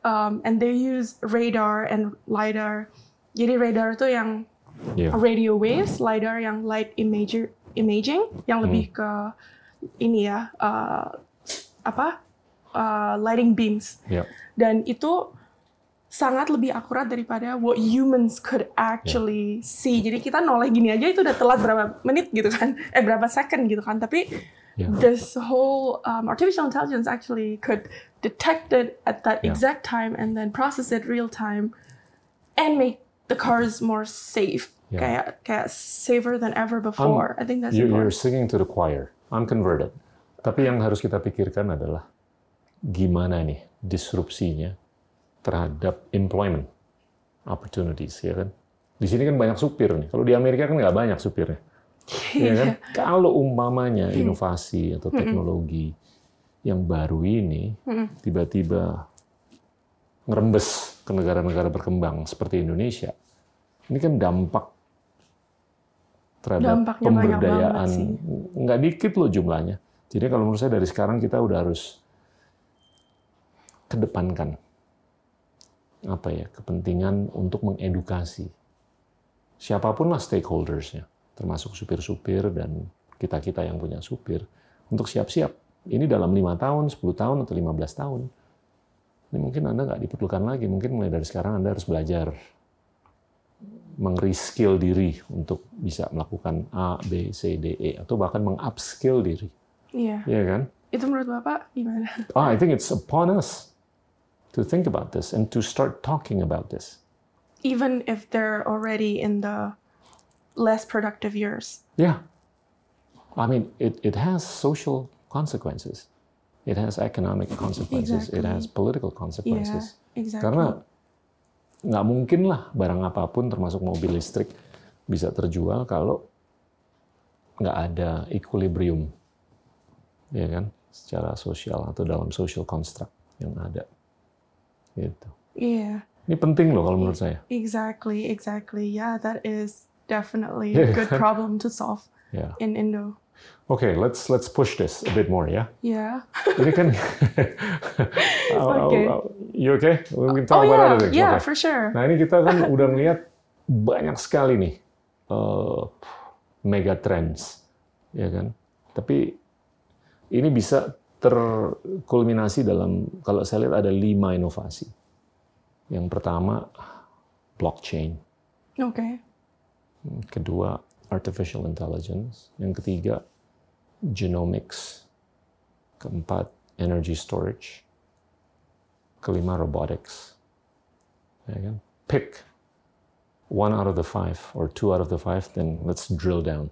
um, and they use radar and lidar jadi radar itu yang Iya. radio waves lidar yang light imager imaging yang lebih ke ini ya uh, apa uh, lighting beams Iya. dan itu sangat lebih akurat daripada what humans could actually see. Jadi kita noleh gini aja itu udah telat berapa menit gitu kan, eh berapa second gitu kan. Tapi Yeah. this whole um, artificial intelligence actually could detect it at that Yeah. exact time and then process it real time and make the cars more safe. Yeah. Kayak kayak safer than ever before. I think that's You, you're important. singing to the choir. I'm converted. Tapi yang harus kita pikirkan adalah gimana nih disrupsinya terhadap employment opportunities, ya kan? Di sini kan banyak supir nih. Kalau di Amerika kan nggak banyak supirnya, ya kan? Kalau umpamanya inovasi atau teknologi yang baru ini tiba-tiba ngerembes ke negara-negara berkembang seperti Indonesia, ini kan dampak terhadap Dampaknya pemberdayaan nggak dikit loh jumlahnya. Jadi kalau menurut saya dari sekarang kita udah harus kedepankan apa ya kepentingan untuk mengedukasi siapa pun lah stakeholdersnya, termasuk supir-supir dan kita kita yang punya supir untuk siap-siap. Ini dalam lima tahun, 10 tahun atau 15 tahun. Ini mungkin Anda nggak diperlukan lagi. Mungkin mulai dari sekarang Anda harus belajar meng-reskill diri untuk bisa melakukan A, B, C, D, E, atau bahkan meng-upskill diri. Iya. Iya kan? Itu menurut Bapak gimana? Oh, I think it's upon us to think about this and to start talking about this. Even if they're already in the less productive years. Yeah. I mean, it, it has social consequences. It has economic consequences. It Exactly. has political Yeah, consequences. exactly. Karena nggak mungkin lah barang apa pun termasuk mobil listrik bisa terjual kalau nggak ada equilibrium, ya kan, secara sosial atau dalam social construct yang ada. Gitu. yeah, Ini penting loh kalau menurut saya. exactly, exactly. Yeah, that is definitely Yeah. a good problem to solve Ya. in Indo. Oke, let's let's push this a bit more ya. Yeah. Ini kan, Okay. you okay? We can Oh talk about yeah, other things. yeah, Okay. for sure. Nah ini kita kan udah melihat banyak sekali nih eh, mega trends, ya kan. Tapi ini bisa terkulminasi dalam kalau saya lihat ada lima inovasi. Yang pertama blockchain, Okay. kedua artificial intelligence, yang ketiga genomics, keempat energy storage, kelima robotics. Ya kan? Pick one out of the five or two out of the five, then let's drill down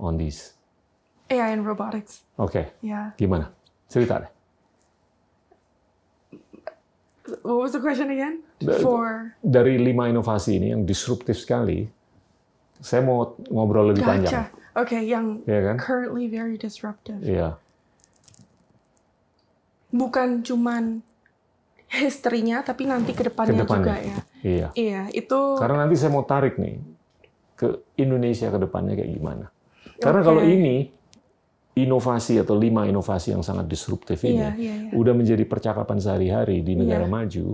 on these. AI and robotics. Oke, Yeah. gimana? Cerita deh. What was the question again? For Dari lima inovasi ini yang disruptif sekali, saya mau ngobrol lebih panjang. gotcha. Okay, yang Ya kan? currently very disruptive. Iya. Bukan cuman historinya, tapi nanti ke depannya juga ya. Iya. Iya, itu Karena nanti saya mau tarik nih ke Indonesia ke depannya kayak gimana. Karena kalau Oke. ini inovasi atau lima inovasi yang sangat disruptif ini Iya, iya, iya. udah menjadi percakapan sehari-hari di negara Iya. maju,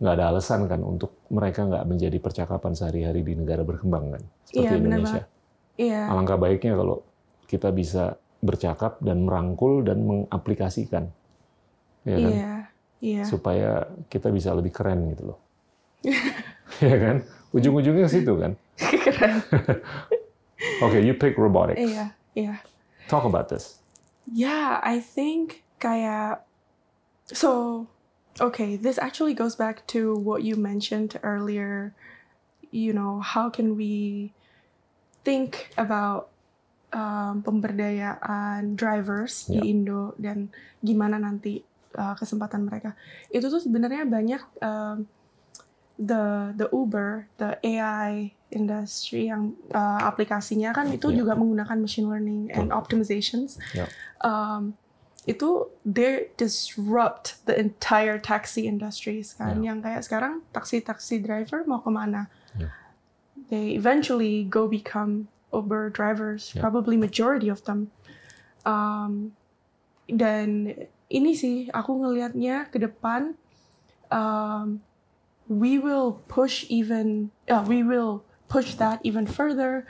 nggak ada alasan kan untuk mereka nggak menjadi percakapan sehari-hari di negara berkembang kan, seperti Iya, Indonesia. Iya. Alangkah baiknya kalau kita bisa bercakap dan merangkul dan mengaplikasikan, ya kan, Iya. Iya. supaya kita bisa lebih keren gitu loh, ya kan? Ujung-ujungnya ke situ kan. Oke, you pick robotics. Iya, iya. Talk about this. Yeah, I think kayak so okay, this actually goes back to what you mentioned earlier. You know, how can we think about um, pemberdayaan drivers Ya. di Indo dan gimana nanti uh, kesempatan mereka. Itu tuh sebenarnya banyak um, the the Uber, the AI industry yang uh, aplikasinya kan itu Ya. juga menggunakan machine learning and optimizations. Ya. Um, itu they disrupt the entire taxi industries kan Ya. yang kayak sekarang taksi-taksi driver mau ke mana Ya. they eventually go become Uber drivers Ya. probably majority of them um, dan ini sih aku ngelihatnya ke depan um, we will push even uh, we will push that even further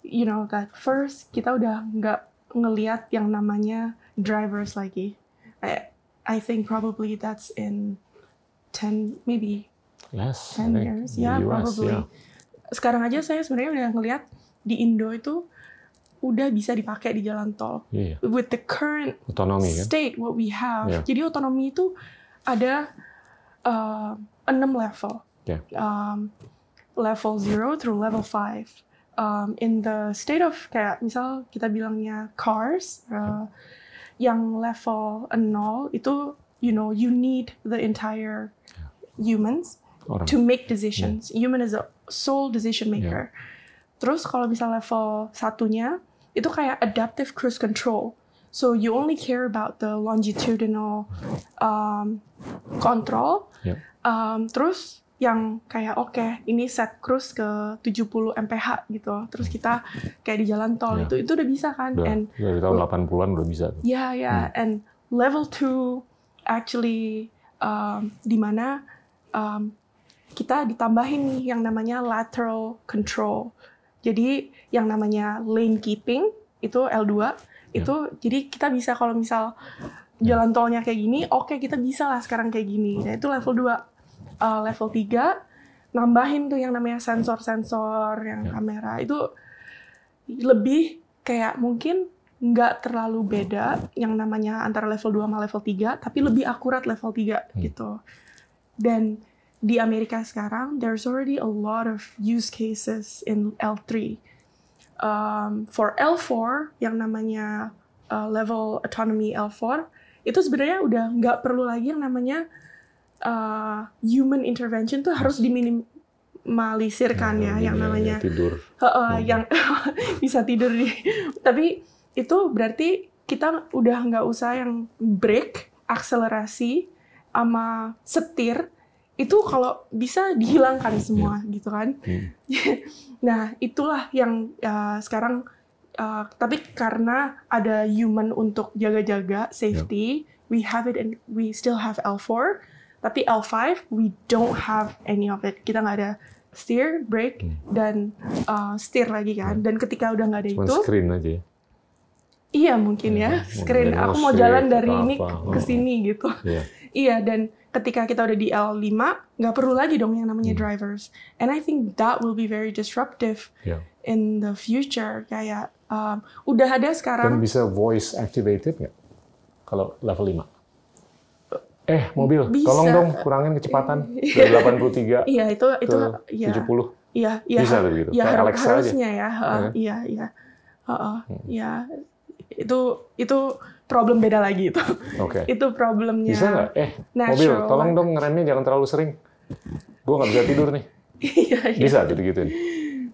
you know that first kita udah nggak ngelihat yang namanya drivers lagi I I think probably that's in 10 maybe Yes, 10 I think years yeah US, probably yeah. sekarang aja saya sebenarnya udah ngelihat di Indo itu udah bisa dipakai di jalan tol Iya, with the current otonomi kan. state what we have. Yeah. Jadi otonomi itu ada uh, enam level. Yeah. Um, level zero through level five. Um, in the state of kayak misal kita bilangnya cars, uh, yang level nol itu you know you need the entire humans Orang. to make decisions. Human is a sole decision maker. Terus kalau misal level satunya itu kayak adaptive cruise control. So you only care about the longitudinal um, control. Um, terus yang kayak oke ini set cruise ke 70 mph gitu. Terus kita kayak di jalan tol Ya. itu itu udah bisa kan? Udah, And dari tahun 80-an udah bisa tuh. Yeah, yeah. And level two actually um, di mana um, kita ditambahin nih yang namanya lateral control. Jadi yang namanya lane keeping itu L2 itu jadi kita bisa kalau misal jalan tolnya kayak gini, oke kita bisa lah sekarang kayak gini. Nah, itu level 2. Uh, level 3 nambahin tuh yang namanya sensor-sensor yang Ya. kamera itu lebih kayak mungkin nggak terlalu beda yang namanya antara level 2 sama level 3 tapi lebih akurat level 3 Hmm. gitu. Dan di Amerika sekarang there's already a lot of use cases in L3. Um, for L4 yang namanya uh, level autonomy L4 itu sebenarnya udah nggak perlu lagi yang namanya uh, human intervention tuh harus diminimalisir kan ya, yang Iya, namanya iya, tidur. Heeh, Hmm. yang bisa tidur di tapi itu berarti kita udah nggak usah yang brake akselerasi sama setir itu kalau bisa dihilangkan semua gitu kan Hmm. nah itulah yang uh, sekarang uh, tapi karena ada human untuk jaga-jaga safety we have it and we still have L4 tapi L5 we don't have any of it kita nggak ada steer brake Hmm. dan uh, steer lagi kan dan ketika udah nggak ada Cuman itu screen aja ya. iya mungkin Ya, ya screen mau aku mau jalan dari ini apa. ke Oh. sini gitu Iya. iya dan ketika kita udah di L5 nggak perlu lagi dong yang namanya Hmm. drivers and I think that will be very disruptive Iya. in the future kayak um, udah ada Dan sekarang bisa voice activated nggak? Kalau level 5? Eh, mobil, Bisa. tolong dong kurangin kecepatan dari 83 iya itu itu iya 70. iya iya Bisa tuh begitu. ya Kayak har- Alexa aja. harusnya ya heeh, Ya iya iya Heeh, Hmm. iya itu itu problem beda lagi itu Oke. itu problemnya Bisa nggak? Eh, mobil, tolong dong ngeremnya jangan terlalu sering. Gue nggak bisa tidur nih. iya iya Bisa gitu-gituin.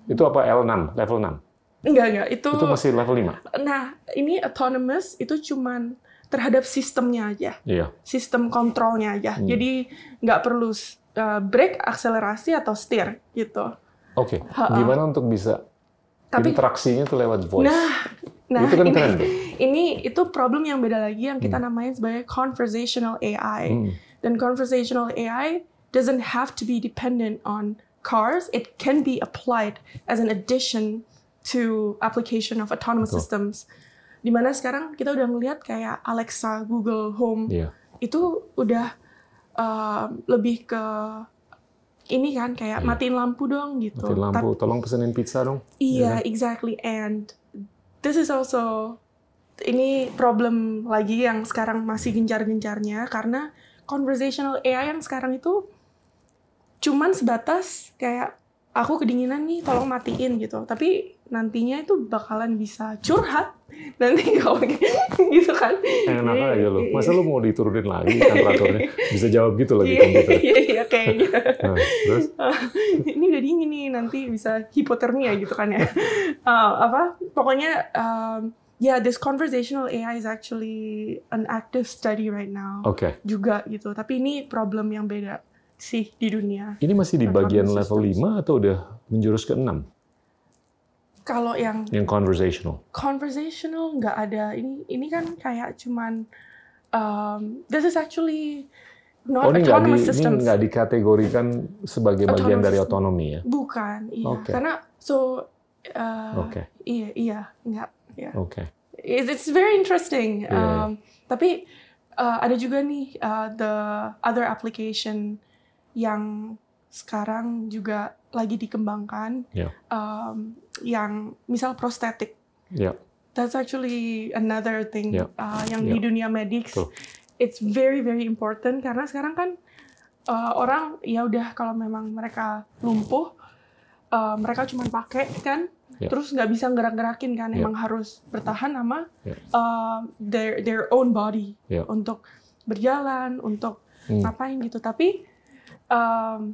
Itu apa L6, level 6? enggak enggak itu, Itu masih level 5? nah ini autonomous itu cuman terhadap sistemnya aja Iya. sistem kontrolnya aja Hmm. jadi nggak perlu uh, brake akselerasi atau steer gitu Oke. Ha-ha. Gimana untuk bisa tapi interaksinya tuh lewat voice? nah nah itu kan ini, keren tuh. ini itu problem yang beda lagi yang kita namain sebagai conversational AI Hmm. dan conversational AI doesn't have to be dependent on cars it can be applied as an addition to application of autonomous Betul. systems di mana sekarang kita udah ngelihat kayak Alexa Google Home Iya. itu udah uh, lebih ke ini kan kayak Iya. matiin lampu dong gitu. Matiin lampu, tolong pesenin pizza dong. Iya, Iya exactly. And this is also ini problem lagi yang sekarang masih gencar-gencarnya karena conversational AI yang sekarang itu cuman sebatas kayak aku kedinginan nih, tolong matiin gitu. Tapi nantinya itu bakalan bisa curhat nanti kalau gitu kan. Enak aja lu. Masa lu mau diturunin lagi temperaturnya? Bisa jawab gitu lagi komputer. Iya, iya kayaknya. Nah, terus? ini udah dingin nih, nanti bisa hipotermia gitu kan ya. Uh, apa? Pokoknya um, yeah, this conversational AI is actually an active study right now. Oke. Juga gitu. Tapi ini problem yang beda sih di dunia. Ini masih di bagian level systems. 5 atau udah menjurus ke 6? Kalau yang Yang conversational. conversational nggak ada ini ini kan kayak cuman um, this is actually not Oh, ini di, autonomous ini systems. nggak dikategorikan sebagai bagian Autonomous dari system. otonomi ya? Bukan, iya. Oke. Karena so uh, Oke, iya iya nggak ya. oke. It's, it's very interesting. Iya, iya. Um, Tapi uh, ada juga nih uh, the other application yang sekarang juga lagi dikembangkan, Iya. um, yang misal prostetik. Ya, That's actually another thing Yeah. uh, yang di Yeah. dunia medis. Betul. It's very very important karena sekarang kan uh, orang ya udah kalau memang mereka lumpuh, uh, mereka cuma pakai kan, Yeah. terus nggak bisa gerak-gerakin kan, Yeah. emang harus bertahan sama Yeah. uh, their their own body Yeah. untuk berjalan, untuk Hmm. ngapain gitu. Tapi um,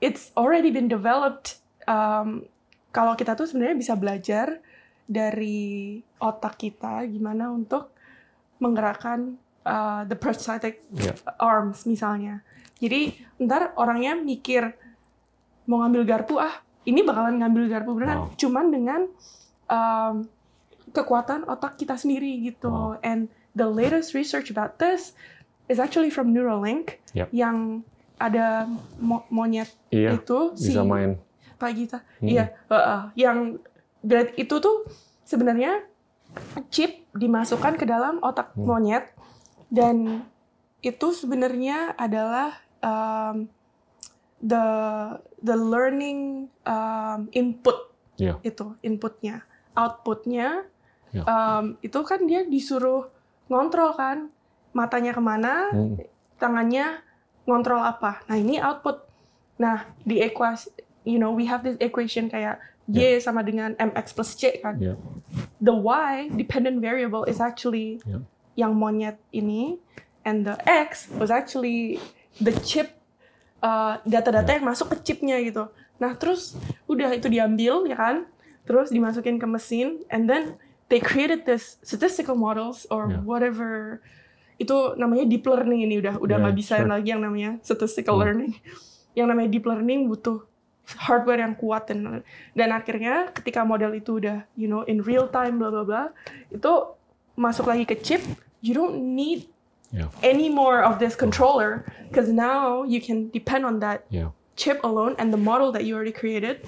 it's already been developed. Um, kalau kita tuh sebenarnya bisa belajar dari otak kita gimana untuk menggerakkan uh, the prosthetic ya, arms misalnya. Jadi ntar orangnya mikir mau ngambil garpu ah ini bakalan ngambil garpu beneran. Wow. Cuman dengan um, kekuatan otak kita sendiri gitu. Wow. And the latest research about this is actually from Neuralink Yep. yang ada mo- monyet Iya, itu bisa main. Pak Gita. Hmm. Iya, heeh. yang berat itu tuh sebenarnya chip dimasukkan ke dalam otak Hmm. monyet dan itu sebenarnya adalah um, the the learning um, input Iya. itu inputnya outputnya Ya. um, itu kan dia disuruh ngontrol kan matanya ke mana Hmm. tangannya ngontrol apa. Nah, ini output. Nah, di ekuasi, you know, we have this equation kayak Y sama dengan MX plus C kan. Ya. The Y, dependent variable, is actually Ya. yang monyet ini, and the X was actually the chip, uh, data-data yang masuk ke chipnya gitu. Nah, terus udah itu diambil, ya kan? Terus dimasukin ke mesin, and then they created this statistical models or Ya. whatever itu namanya deep learning ini udah udah Yeah, nggak bisa sure. lagi yang namanya statistical Hmm. learning. Yang namanya deep learning butuh hardware yang kuat dan dan akhirnya ketika model itu udah you know in real time bla bla bla itu masuk lagi ke chip you don't need Ya. any more of this controller because now you can depend on that Ya. chip alone and the model that you already created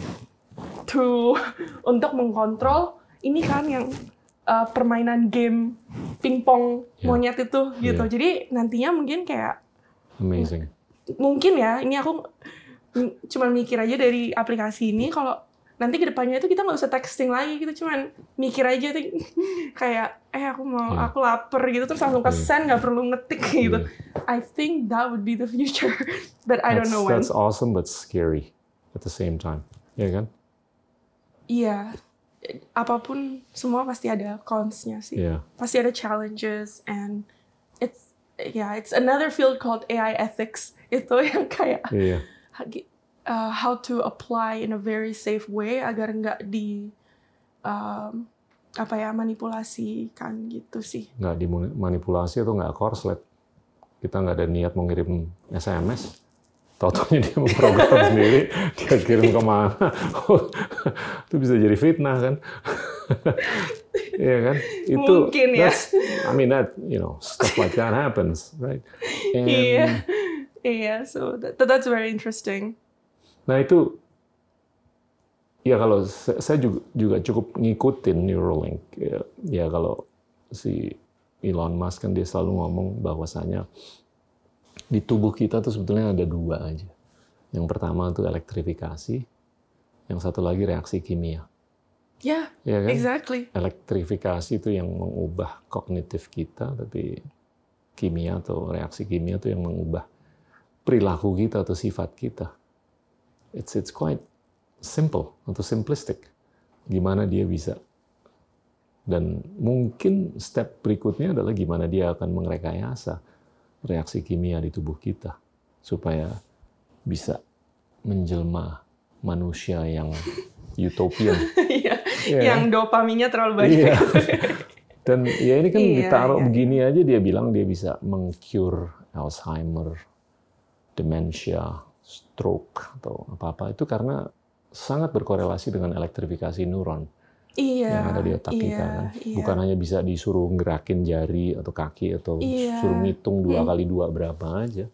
to untuk mengkontrol ini kan yang uh, permainan game pingpong Ya. monyet itu gitu. Ya. Jadi nantinya mungkin kayak Amazing. mungkin ya ini aku cuman mikir aja dari aplikasi ini kalau nanti ke depannya itu kita nggak usah texting lagi gitu cuman mikir aja tuh kayak eh aku mau Iya. aku lapar gitu terus langsung ke send nggak perlu ngetik gitu. I think that would be the future but I don't That's- know when That's awesome but scary at the same time. Ya kan? iya apa pun semua pasti ada cons-nya sih Iya. pasti ada challenges and it's yeah it's another field called AI ethics itu yang kayak Iya. uh, how to apply in a very safe way agar nggak di um, apa ya manipulasikan gitu sih. Nggak dimanipulasi atau nggak korslet. Kita nggak ada niat mau ngirim SMS. Tau-taunya dia memprogram sendiri, dia kirim ke mana. itu bisa jadi fitnah kan. Iya kan? Itu Mungkin ya. I mean that, you know, stuff like that happens, right? And, Iya, iya. So that, that's very interesting. Nah itu, ya kalau sa- saya juga, juga cukup ngikutin Neuralink. Ya, ya kalau si Elon Musk kan dia selalu ngomong bahwasanya di tubuh kita tuh sebetulnya ada dua aja. Yang pertama itu elektrifikasi, yang satu lagi reaksi kimia. Yeah, Ya kan? exactly. Elektrifikasi itu yang mengubah kognitif kita, tapi kimia atau reaksi kimia itu yang mengubah perilaku kita atau sifat kita. it's it's quite simple atau simplistic. Gimana dia bisa dan mungkin step berikutnya adalah gimana dia akan merekayasa reaksi kimia di tubuh kita supaya bisa menjelma manusia yang utopian. Iya, Iya. Yang dopaminnya terlalu banyak. Iya. Dan ya ini kan Iya, ditaruh iya. begini aja dia bilang dia bisa mengcure Alzheimer, demensia, stroke atau apa-apa itu karena sangat berkorelasi dengan elektrifikasi neuron Iya. yang ada di otak iya, kita kan. iya. Bukan hanya bisa disuruh gerakin jari atau kaki atau Iya. suruh ngitung dua Hmm. kali dua berapa aja,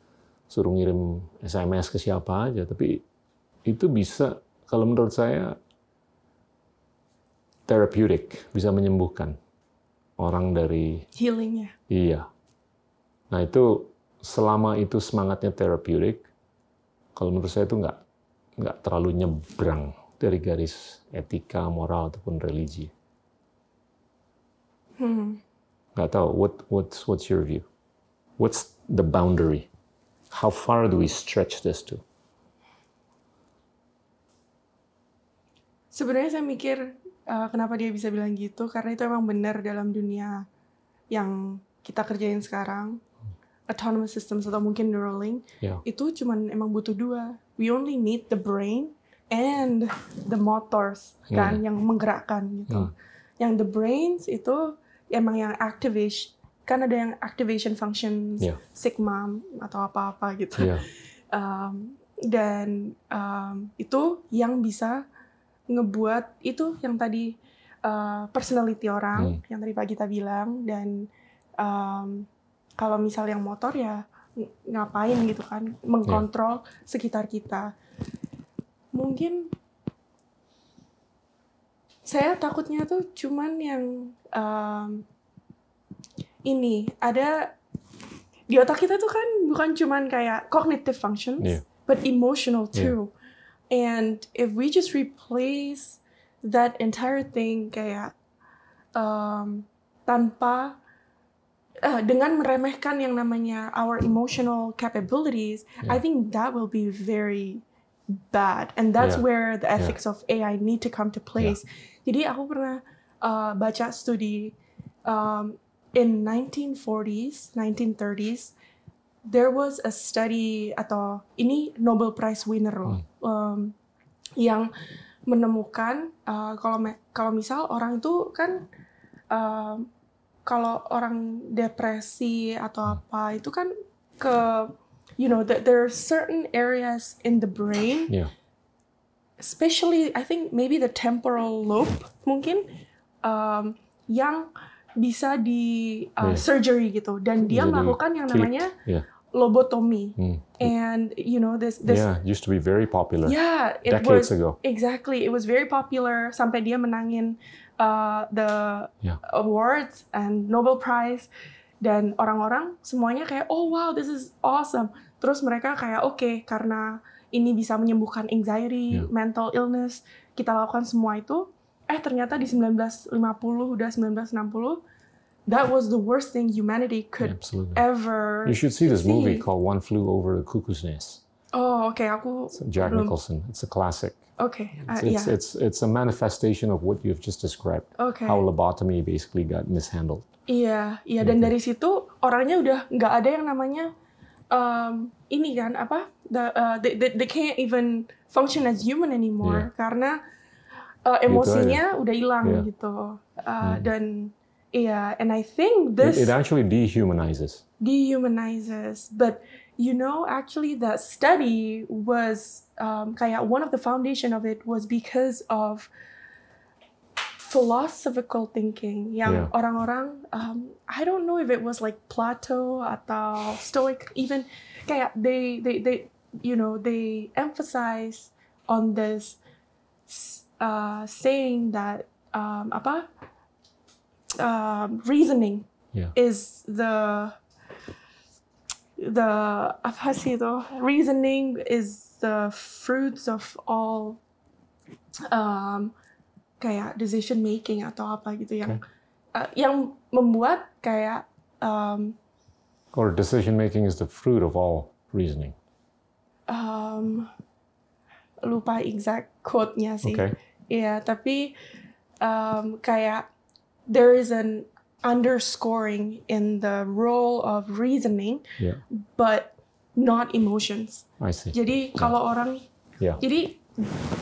suruh ngirim SMS ke siapa aja, tapi itu bisa kalau menurut saya therapeutic, bisa menyembuhkan orang dari healingnya. iya. Nah itu selama itu semangatnya therapeutic, kalau menurut saya itu nggak nggak terlalu nyebrang dari garis etika, moral ataupun religi. Hmm. Nggak tahu. What what's what's your view? What's the boundary? How far do we stretch this to? Sebenarnya saya mikir uh, kenapa dia bisa bilang gitu karena itu emang benar dalam dunia yang kita kerjain sekarang autonomous systems atau mungkin Neuralink Ya. itu cuman emang butuh dua. We only need the brain and the motors kan yang menggerakkan gitu. Hmm. Yang the brains itu emang yang activation kan ada yang activation functions Ya. sigma atau apa-apa gitu. Iya. Um, dan um, itu yang bisa ngebuat itu yang tadi uh, personality orang yang tadi Pak Gita bilang dan um, kalau misal yang motor ya ng- ngapain gitu kan mengkontrol sekitar kita mungkin saya takutnya tuh cuman yang um, ini ada di otak kita tuh kan bukan cuman kayak cognitive functions Iya. but emotional Iya. too and if we just replace that entire thing kayak um, tanpa uh, dengan meremehkan yang namanya our emotional capabilities, I Yeah. think that will be very bad, and that's Yeah. where the ethics of AI need to come to place. Jadi aku pernah uh, baca studi um, in 1940s, 1930s, there was a study atau ini Nobel Prize winner loh, um, yang menemukan uh, kalau kalau misal orang itu kan um, kalau orang depresi atau apa itu kan ke you know that there are certain areas in the brain Iya. especially I think maybe the temporal lobe mungkin um, yang bisa di uh, Iya. surgery gitu dan dia Bisa melakukan yang namanya Iya. lobotomy Hmm. and you know this this Yeah, used to be very popular yeah it decades was ago. exactly it was very popular sampai dia menangin uh, the Yeah. awards and Nobel Prize dan orang-orang semuanya kayak oh wow this is awesome terus mereka kayak oke karena ini bisa menyembuhkan anxiety Yeah. mental illness kita lakukan semua itu eh ternyata di 1950 udah 1960 that was the worst thing humanity could Absolutely. ever You should see this movie see. called One Flew Over the Cuckoo's Nest. oh oke aku It's Jack belum Nicholson. It's a classic. oke ah, It's, it's, it's, it's a manifestation of what you've just described. oke How lobotomy basically got mishandled. Iya, iya dan Gitu. dari situ orangnya udah nggak ada yang namanya um, ini kan apa? The, uh, they, they, they can't even function as human anymore karena uh, emosinya udah hilang Iya. gitu. Uh, Hmm. Dan iya, and I think It, this it actually dehumanizes. dehumanizes. But you know, actually, that study was um, kayak one of the foundation of it was because of philosophical thinking yang Yeah. orang-orang um, I don't know if it was like Plato atau Stoic even kayak they they they you know they emphasize on this uh, saying that um, apa um, reasoning Yeah. is the the apa sih itu reasoning is the fruits of all um, kayak decision making atau apa gitu yang uh, yang membuat kayak um, Or decision making is the fruit of all reasoning. um, lupa exact quote-nya sih. Oke. Iya, tapi um, kayak there is an underscoring in the role of reasoning, Yeah. but not emotions. I see. Jadi kalau orang, Yeah. jadi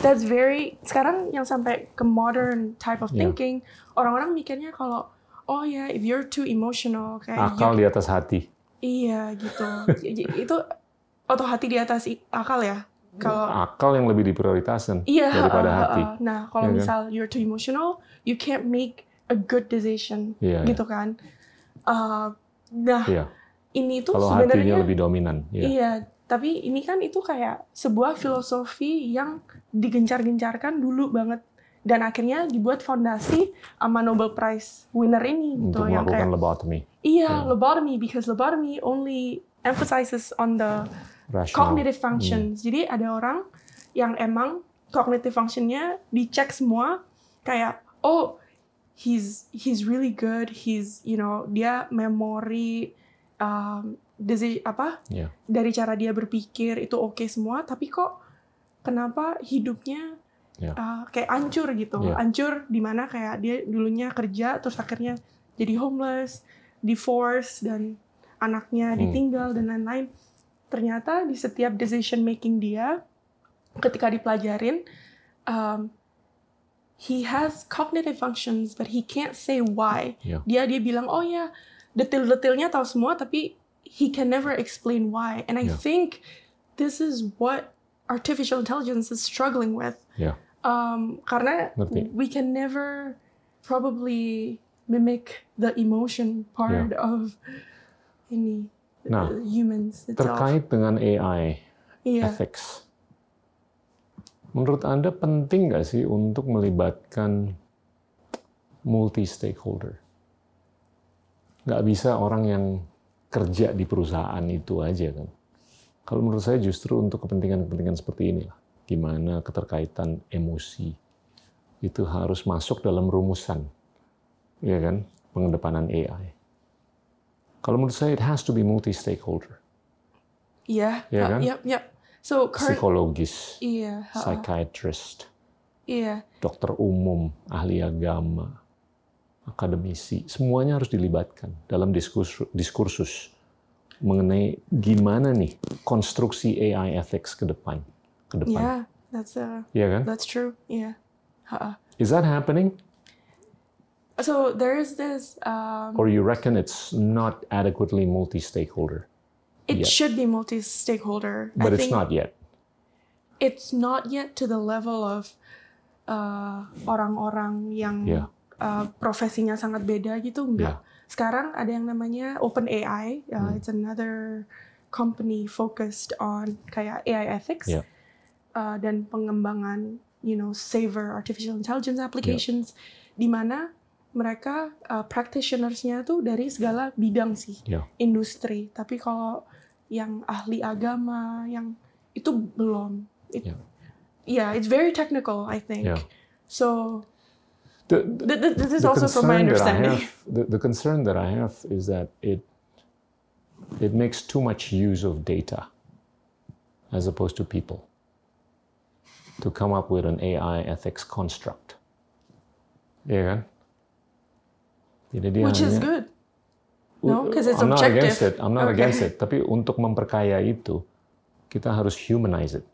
that's very sekarang yang sampai ke modern type of Yeah. thinking, orang-orang mikirnya kalau oh ya if you're too emotional kayak Akal di atas hati. iya gitu, itu atau hati di atas akal ya. Kalau Akal yang lebih diprioritaskan Iya. daripada uh, uh, hati. uh. Nah, kalau Iya kan? misal you're too emotional, you can't make a good decision, Iya, gitu kan? Uh, nah, Iya. ini tuh Kalau hatinya sebenarnya lebih dominan. Iya. iya, tapi ini kan itu kayak sebuah filosofi yang digencar-gencarkan dulu banget dan akhirnya dibuat fondasi sama Nobel Prize winner ini gitu Untuk yang kayak lobotomy. iya Iya. lobotomy because lobotomy only emphasizes on the Rational. cognitive functions. Jadi ada orang yang emang cognitive functionnya dicek semua kayak oh he's he's really good, he's you know dia memori um, desi- apa Iya. dari cara dia berpikir itu oke semua, tapi kok kenapa hidupnya Iya. uh, kayak hancur gitu, Iya. hancur di mana kayak dia dulunya kerja terus akhirnya jadi homeless, divorce dan anaknya Hmm. ditinggal dan lain-lain. Ternyata di setiap decision making dia ketika dipelajarin um, he has cognitive functions but he can't say why. Iya. Dia dia bilang oh ya detil-detilnya tahu semua tapi he can never explain why. And I Yeah. think this is what artificial intelligence is struggling with. Iya. Um, karena Ngerti. we can never probably mimic the emotion part of ini Nah, uh, humans itself. Terkait dengan AI Iya. ethics, menurut Anda penting nggak sih untuk melibatkan multi stakeholder? Nggak bisa orang yang kerja di perusahaan itu aja kan? Kalau menurut saya justru untuk kepentingan-kepentingan seperti inilah, gimana keterkaitan emosi itu harus masuk dalam rumusan, ya kan, pengedepanan AI. Kalau menurut saya it has to be multi stakeholder, Iya. Iya uh, kan? Yep, yep. So current psikologis, iya, uh, psychiatrist, iya. dokter umum, ahli agama, akademisi, semuanya harus dilibatkan dalam diskursus, diskursus mengenai gimana nih konstruksi AI ethics ke depan, ke depan, Yeah, that's uh Iya kan? that's true. Yeah. Uh, Is that happening, so there's this um or you reckon it's not adequately multi-stakeholder, it yet. should be multi-stakeholder. but I it's think not yet? it's not yet to the level of uh, orang-orang yang Yeah. Uh, profesinya sangat beda gitu enggak. Sekarang ada yang namanya OpenAI, uh, Hmm. it's another company focused on kayak AI ethics Yeah. uh, dan pengembangan you know saver artificial intelligence applications di mana mereka uh, practitioners-nya tuh dari segala bidang sih Yeah. industri tapi kalau yang ahli agama yang itu belum It- Yeah. yeah it's very technical I think Yeah. so The, th- th- this is also from my concern that I understanding have, the, the concern that I have is that it it makes too much use of data as opposed to people to come up with an AI ethics construct. Iya kan? Jadi dia which is good No, 'cause it's I'm not against it. I'm not Okay. against it. Tapi untuk memperkaya itu, kita harus humanize it.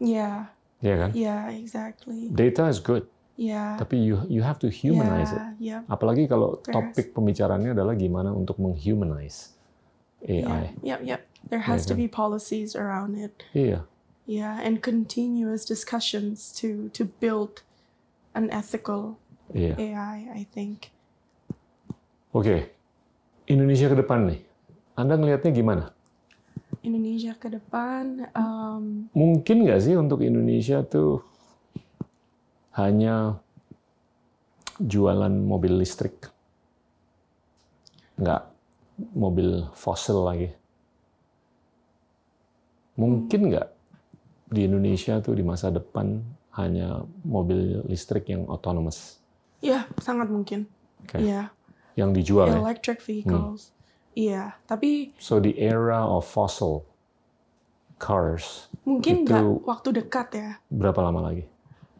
yeah Iya kan? yeah exactly Data is good, yeah tapi you you have to humanize it. yeah, yeah. Apalagi kalau topik pembicaranya adalah gimana untuk menghumanize AI. Yeah, yep, yep. There has to kan? be policies around it. Iya. Yeah, and continuous discussions to to build an ethical Iya. AI. I think. Oke. Indonesia ke depan nih. Anda ngelihatnya gimana? Indonesia ke depan, um, Mungkin nggak sih untuk Indonesia tuh hanya jualan mobil listrik? Nggak mobil fosil lagi. Mungkin nggak di Indonesia tuh di masa depan hanya mobil listrik yang autonomous ya sangat mungkin. Oke. Iya, yang dijual ya? electric vehicles. Iya, tapi So the era of fossil cars. Mungkin nggak waktu dekat ya. Berapa lama lagi?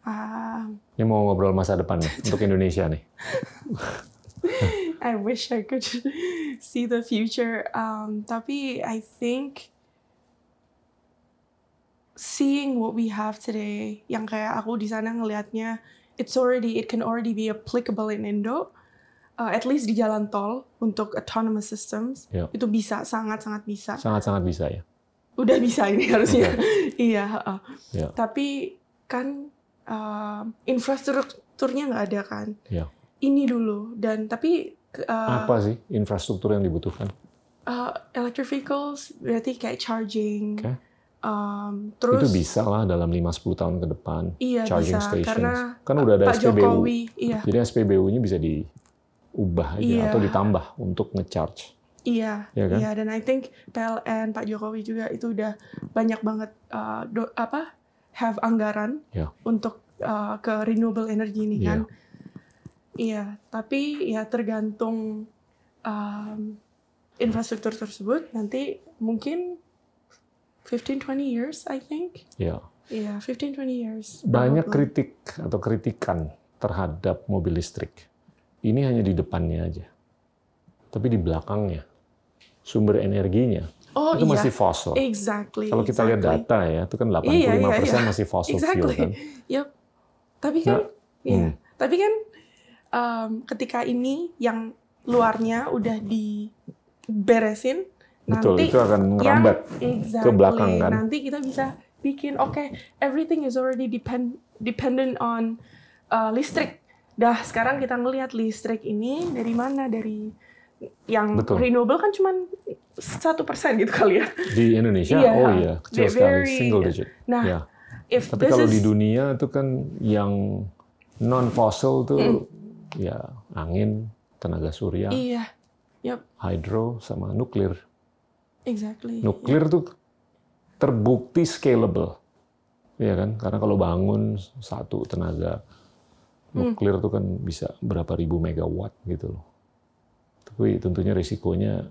Ah, Ini mau ngobrol masa depan nih untuk Indonesia nih. I wish I could see the future. Um, tapi I think seeing what we have today, yang kayak aku di sana ngelihatnya, it's already it can already be applicable in Indo. Uh, at least di jalan tol untuk autonomous systems Ya. itu bisa sangat sangat bisa. Sangat-sangat bisa ya. Udah bisa ini harusnya. iya. heeh. Ya. Tapi kan uh, infrastrukturnya nggak ada kan. Ya. Ini dulu dan tapi uh, Apa sih infrastruktur yang dibutuhkan? Uh, electric vehicles berarti kayak charging. Oke. Um, terus Itu bisa lah dalam 5-10 tahun ke depan. iya charging bisa stations. karena Kan udah ada Pak SPBU. Jokowi iya Jadi SPBU-nya bisa diubah aja Iya. atau ditambah untuk nge-charge. iya Iya kan? iya dan I think PLN Pak Jokowi juga itu udah banyak banget uh, do- apa have anggaran Iya. untuk uh, ke renewable energy ini Iya. kan. Iya, tapi ya tergantung um, infrastruktur tersebut nanti mungkin 15-20 years I think. Ya. Iya, 15-20 years. Banyak probably. kritik atau kritikan terhadap mobil listrik. Ini hanya di depannya aja. Tapi di belakangnya, sumber energinya, Oh itu iya, masih fossil. exactly. Kalau kita lihat exactly. data ya, itu kan 85% Iya, iya, iya. masih fossil fuel Exactly. kan. Yup. Tapi kan, Nah, iya. hmm. Tapi kan um, ketika ini yang luarnya udah diberesin, Betul, nanti itu akan ngerambat. exactly, belakang, kan? Nanti kita bisa bikin, oke, everything is already depend dependent on uh, listrik. Dah sekarang kita ngelihat listrik ini dari mana? Dari yang Betul. renewable kan cuma satu persen gitu kali ya. Di Indonesia, Iya, oh iya, kecil they're sekali, very- single digit. Nah, Ya. if Tapi kalau is di dunia itu kan yang non fossil tuh Hmm. ya angin, tenaga surya, iya, hydro sama nuklir. exactly. Nuklir tuh terbukti scalable. Ya kan? Karena kalau bangun satu tenaga Hmm. nuklir tuh kan bisa berapa ribu megawatt gitu loh. Tapi tentunya risikonya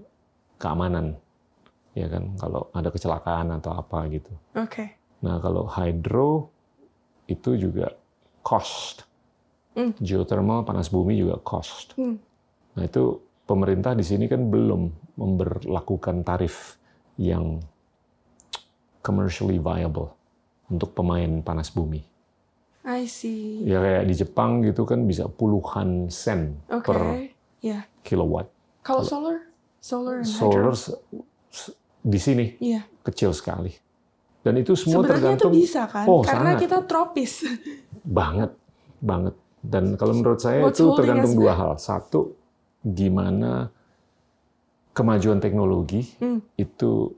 keamanan. Ya kan? Kalau ada kecelakaan atau apa gitu. Oke. Nah, kalau hydro itu juga cost. Hmm. Geothermal panas bumi juga cost. Hmm. Nah, itu pemerintah di sini kan belum memberlakukan tarif yang commercially viable untuk pemain panas bumi. I see. Ya kayak di Jepang gitu kan bisa puluhan sen Oke. per Ya. kilowatt. Kalau solar, solar and Solar hydro. di sini Iya. kecil sekali. Dan itu semua Sebenarnya itu tergantung bisa kan? Oh, Karena sangat. kita tropis. banget banget dan kalau menurut saya What's itu tergantung dua hal satu gimana kemajuan teknologi Hmm. itu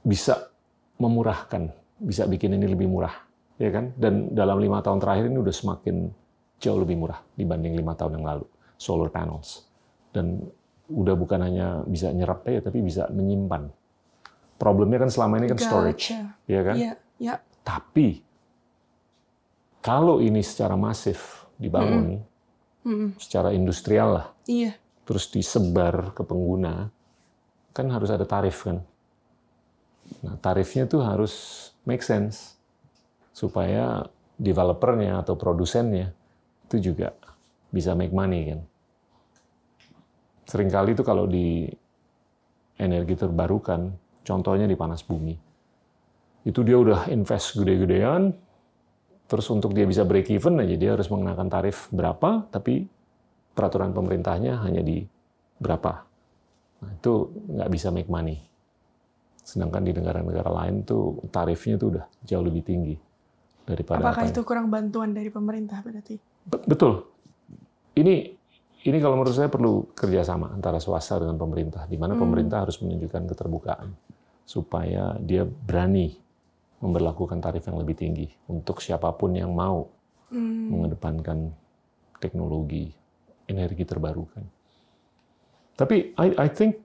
bisa memurahkan bisa bikin ini lebih murah ya kan dan dalam lima tahun terakhir ini udah semakin jauh lebih murah dibanding lima tahun yang lalu solar panels dan udah bukan hanya bisa nyerap ya tapi bisa menyimpan problemnya kan selama ini kan storage Gotcha. ya kan Iya, ya. tapi kalau ini secara masif dibangun, Mm-mm. secara industrial lah, Iya. terus disebar ke pengguna, kan harus ada tarif kan. Nah, tarifnya tuh harus make sense supaya developernya atau produsennya itu juga bisa make money kan. Seringkali itu kalau di energi terbarukan, contohnya di panas bumi, itu dia udah invest gede-gedean, terus untuk dia bisa break even aja dia harus mengenakan tarif berapa, tapi peraturan pemerintahnya hanya di berapa. Nah, itu nggak bisa make money. Sedangkan di negara-negara lain tuh tarifnya tuh udah jauh lebih tinggi daripada Apakah apa itu kurang bantuan dari pemerintah berarti? Be- Betul. Ini ini kalau menurut saya perlu kerjasama antara swasta dengan pemerintah, di mana Hmm. pemerintah harus menunjukkan keterbukaan supaya dia berani memberlakukan tarif yang lebih tinggi untuk siapa pun yang mau Hmm. mengedepankan teknologi energi terbarukan. Tapi I, I think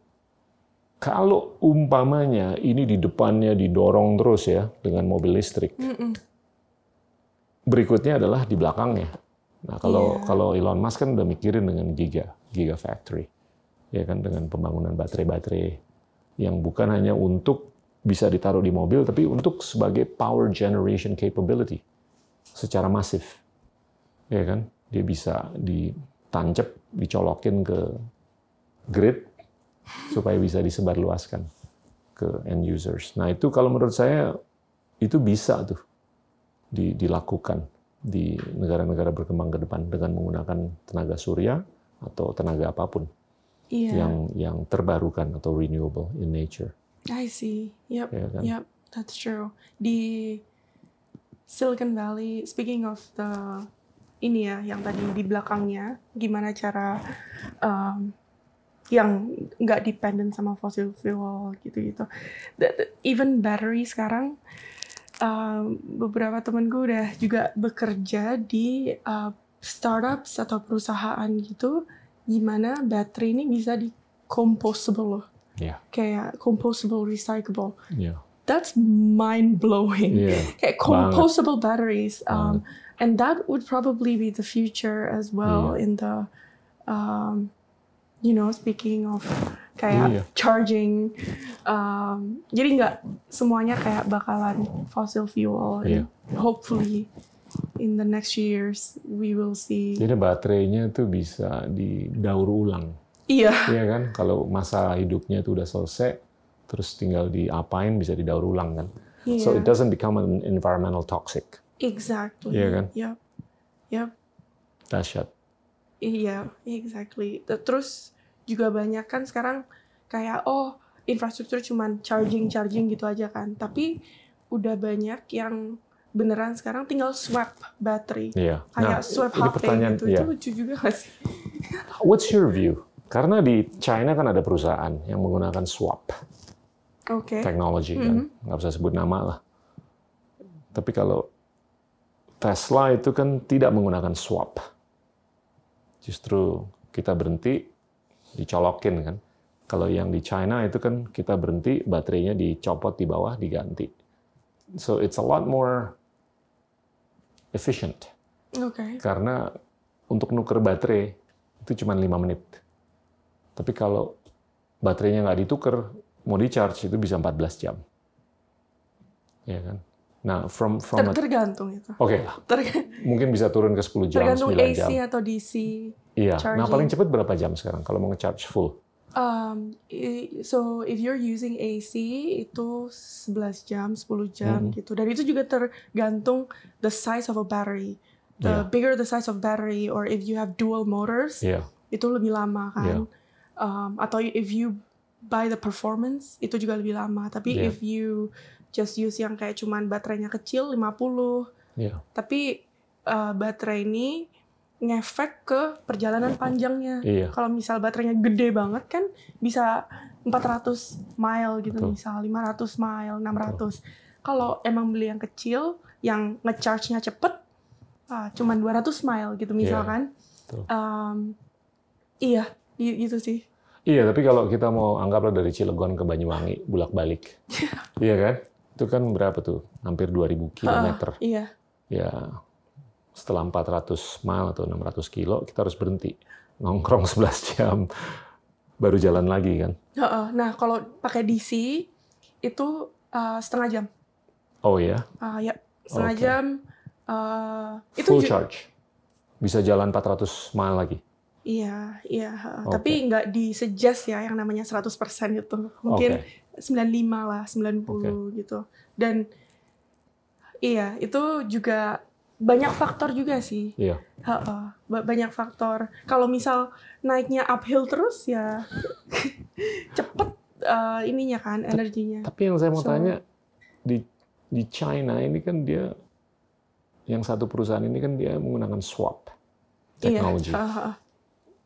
kalau umpamanya ini di depannya didorong terus ya dengan mobil listrik, Mm-mm. berikutnya adalah di belakangnya. Nah, kalau Iya. kalau Elon Musk kan udah mikirin dengan giga, giga factory. Ya kan dengan pembangunan baterai-baterai yang bukan hanya untuk bisa ditaruh di mobil, tapi untuk sebagai power generation capability secara masif, ya kan? Dia bisa ditancap, dicolokin ke grid supaya bisa disebarluaskan ke end users. Nah itu kalau menurut saya itu bisa tuh dilakukan di negara-negara berkembang ke depan dengan menggunakan tenaga surya atau tenaga apa pun Iya. yang yang terbarukan atau renewable in nature. I see. Yep. Ya kan? Yep. That's true. Di Silicon Valley, speaking of the ini ya, yang tadi di belakangnya, gimana cara um, yang nggak dependent sama fossil fuel gitu-gitu. Even battery sekarang, beberapa temenku udah juga bekerja di uh, startups atau perusahaan gitu, gimana baterai ini bisa di compostable loh Ya, kayak composable, recyclable. ya, That's mind blowing. Iya. Kayak Banget. composable batteries, um, and that would probably be the future as well Iya. in the, um, you know, speaking of kayak Iya. charging. Um, jadi nggak semuanya kayak bakalan fossil fuel. Iya. Hopefully in the next few years we will see. Jadi baterainya tuh bisa didaur ulang. Iya, Iya kan? Kalau masa hidupnya itu udah selesai, terus tinggal diapain bisa didaur ulang kan. So iya, it doesn't become an environmental toxic. exactly. Iya kan? Yep, yep. Dahsyat. Iya, exactly. Te- Terus juga banyak kan sekarang kayak oh infrastruktur cuman charging charging gitu aja kan. Tapi udah banyak yang beneran sekarang tinggal swap baterai. Iya. Kayak swap ini HP gitu. iya. Itu lucu juga gak sih? What's your view? Karena di China kan ada perusahaan yang menggunakan swap Oke. technology kan, nggak usah sebut nama lah. Tapi kalau Tesla itu kan tidak menggunakan swap. Justru kita berhenti, dicolokin kan. Kalau yang di China itu kan kita berhenti, baterainya dicopot di bawah, diganti. So it's a lot more efficient. Oke. Karena untuk nuker baterai itu cuma 5 menit. Tapi kalau baterainya nggak dituker, mau di charge itu bisa 14 jam. Ya kan? Nah, from from Ter- tergantung itu. Oke lah, Ter- mungkin bisa turun ke 10 jam, tergantung 9 AC jam. atau DC. Iya. Nah, charging. paling cepat berapa jam sekarang kalau mau nge-charge full? Um, so if you're using AC itu 11 jam, 10 jam Mhm. gitu. Dan itu juga tergantung the size of a battery. The Iya. bigger the size of battery or if you have dual motors, Iya. itu lebih lama kan. Iya. Um, atau if you buy the performance, itu juga lebih lama. Tapi Iya. if you just use yang kayak cuman baterainya kecil 50, Iya. tapi uh, baterai ini ngefek ke perjalanan panjangnya. Iya. Kalau misal baterainya gede banget kan bisa 400 mile gitu Betul. misal 500 mile, 600. Kalau emang beli yang kecil yang ngecharge-nya cepet ah, cuman 200 mile gitu misalkan. betul. Um, iya, gitu sih. Iya, tapi kalau kita mau anggaplah dari Cilegon ke Banyuwangi bolak-balik. iya kan? Itu kan berapa tuh? Hampir 2000 kilometer. Iya. ya setelah 400 mile atau 600 kilo kita harus berhenti nongkrong 11 jam baru jalan lagi kan Heeh. Nah, kalau pakai DC itu uh, setengah jam. oh ya Ah, ya, setengah Oke. jam. uh, itu full charge bisa jalan 400 mile lagi Iya, iya. Oke. Tapi nggak di-suggest ya yang namanya 100% itu. Mungkin Oke. 95 lah, 90 gitu. Dan iya, itu juga banyak faktor juga sih. iya Heeh, ba- banyak faktor. Kalau misal naiknya uphill terus ya cepet eh, ininya kan energinya. tapi yang saya mau So- tanya di di China ini kan dia yang satu perusahaan ini kan dia menggunakan swap technology Iya. heeh.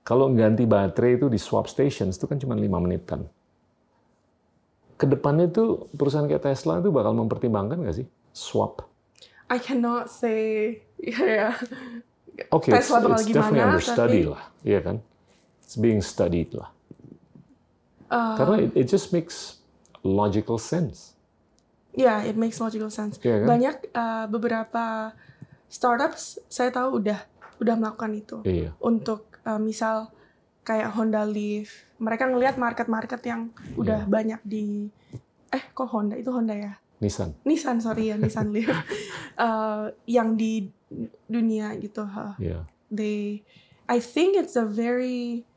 kalau ganti baterai itu di swap stations itu kan cuma lima menitan. Ke depannya tuh perusahaan kayak Tesla itu bakal mempertimbangkan nggak sih swap? I cannot say ya. Oke, it's, it's definitely under study tapi- lah, iya kan? It's being studied lah. Eh, Karena it, it just makes logical sense, Ya, it makes logical sense. iya kan? Banyak uh, beberapa startups saya tahu udah udah melakukan itu. Iya, Untuk uh, misal kayak Honda Leaf, mereka ngelihat market-market yang udah Iya. banyak di eh kok Honda itu Honda ya Nissan. Nissan sorry ya Nissan Leaf uh, yang di dunia gitu huh. Iya. they I think it's a very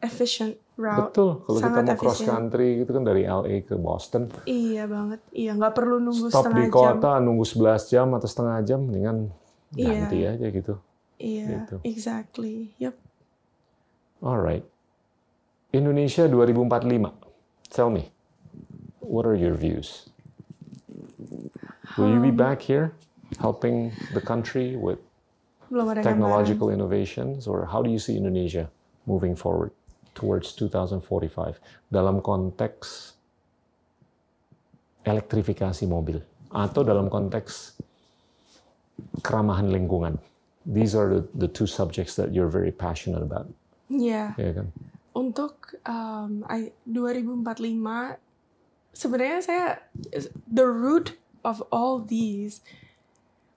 efficient route Betul. Kalau kita sangat mau cross efisien. country gitu kan dari LA ke Boston, iya banget iya nggak perlu nunggu stop setengah di jam kota nunggu 11 jam atau setengah jam, mendingan Iya. ganti aja gitu. iya gitu. exactly yep Alright. Indonesia 2045. Tell me, what are your views? Will you be Um, back here helping the country with ada gambaran. technological innovations, or how do you see Indonesia moving forward towards 2045 dalam konteks elektrifikasi mobil atau dalam konteks keramahan lingkungan? These are the, the two subjects that you're very passionate about, Iya. ya kan? untuk um, I- 2045 sebenarnya saya the root of all these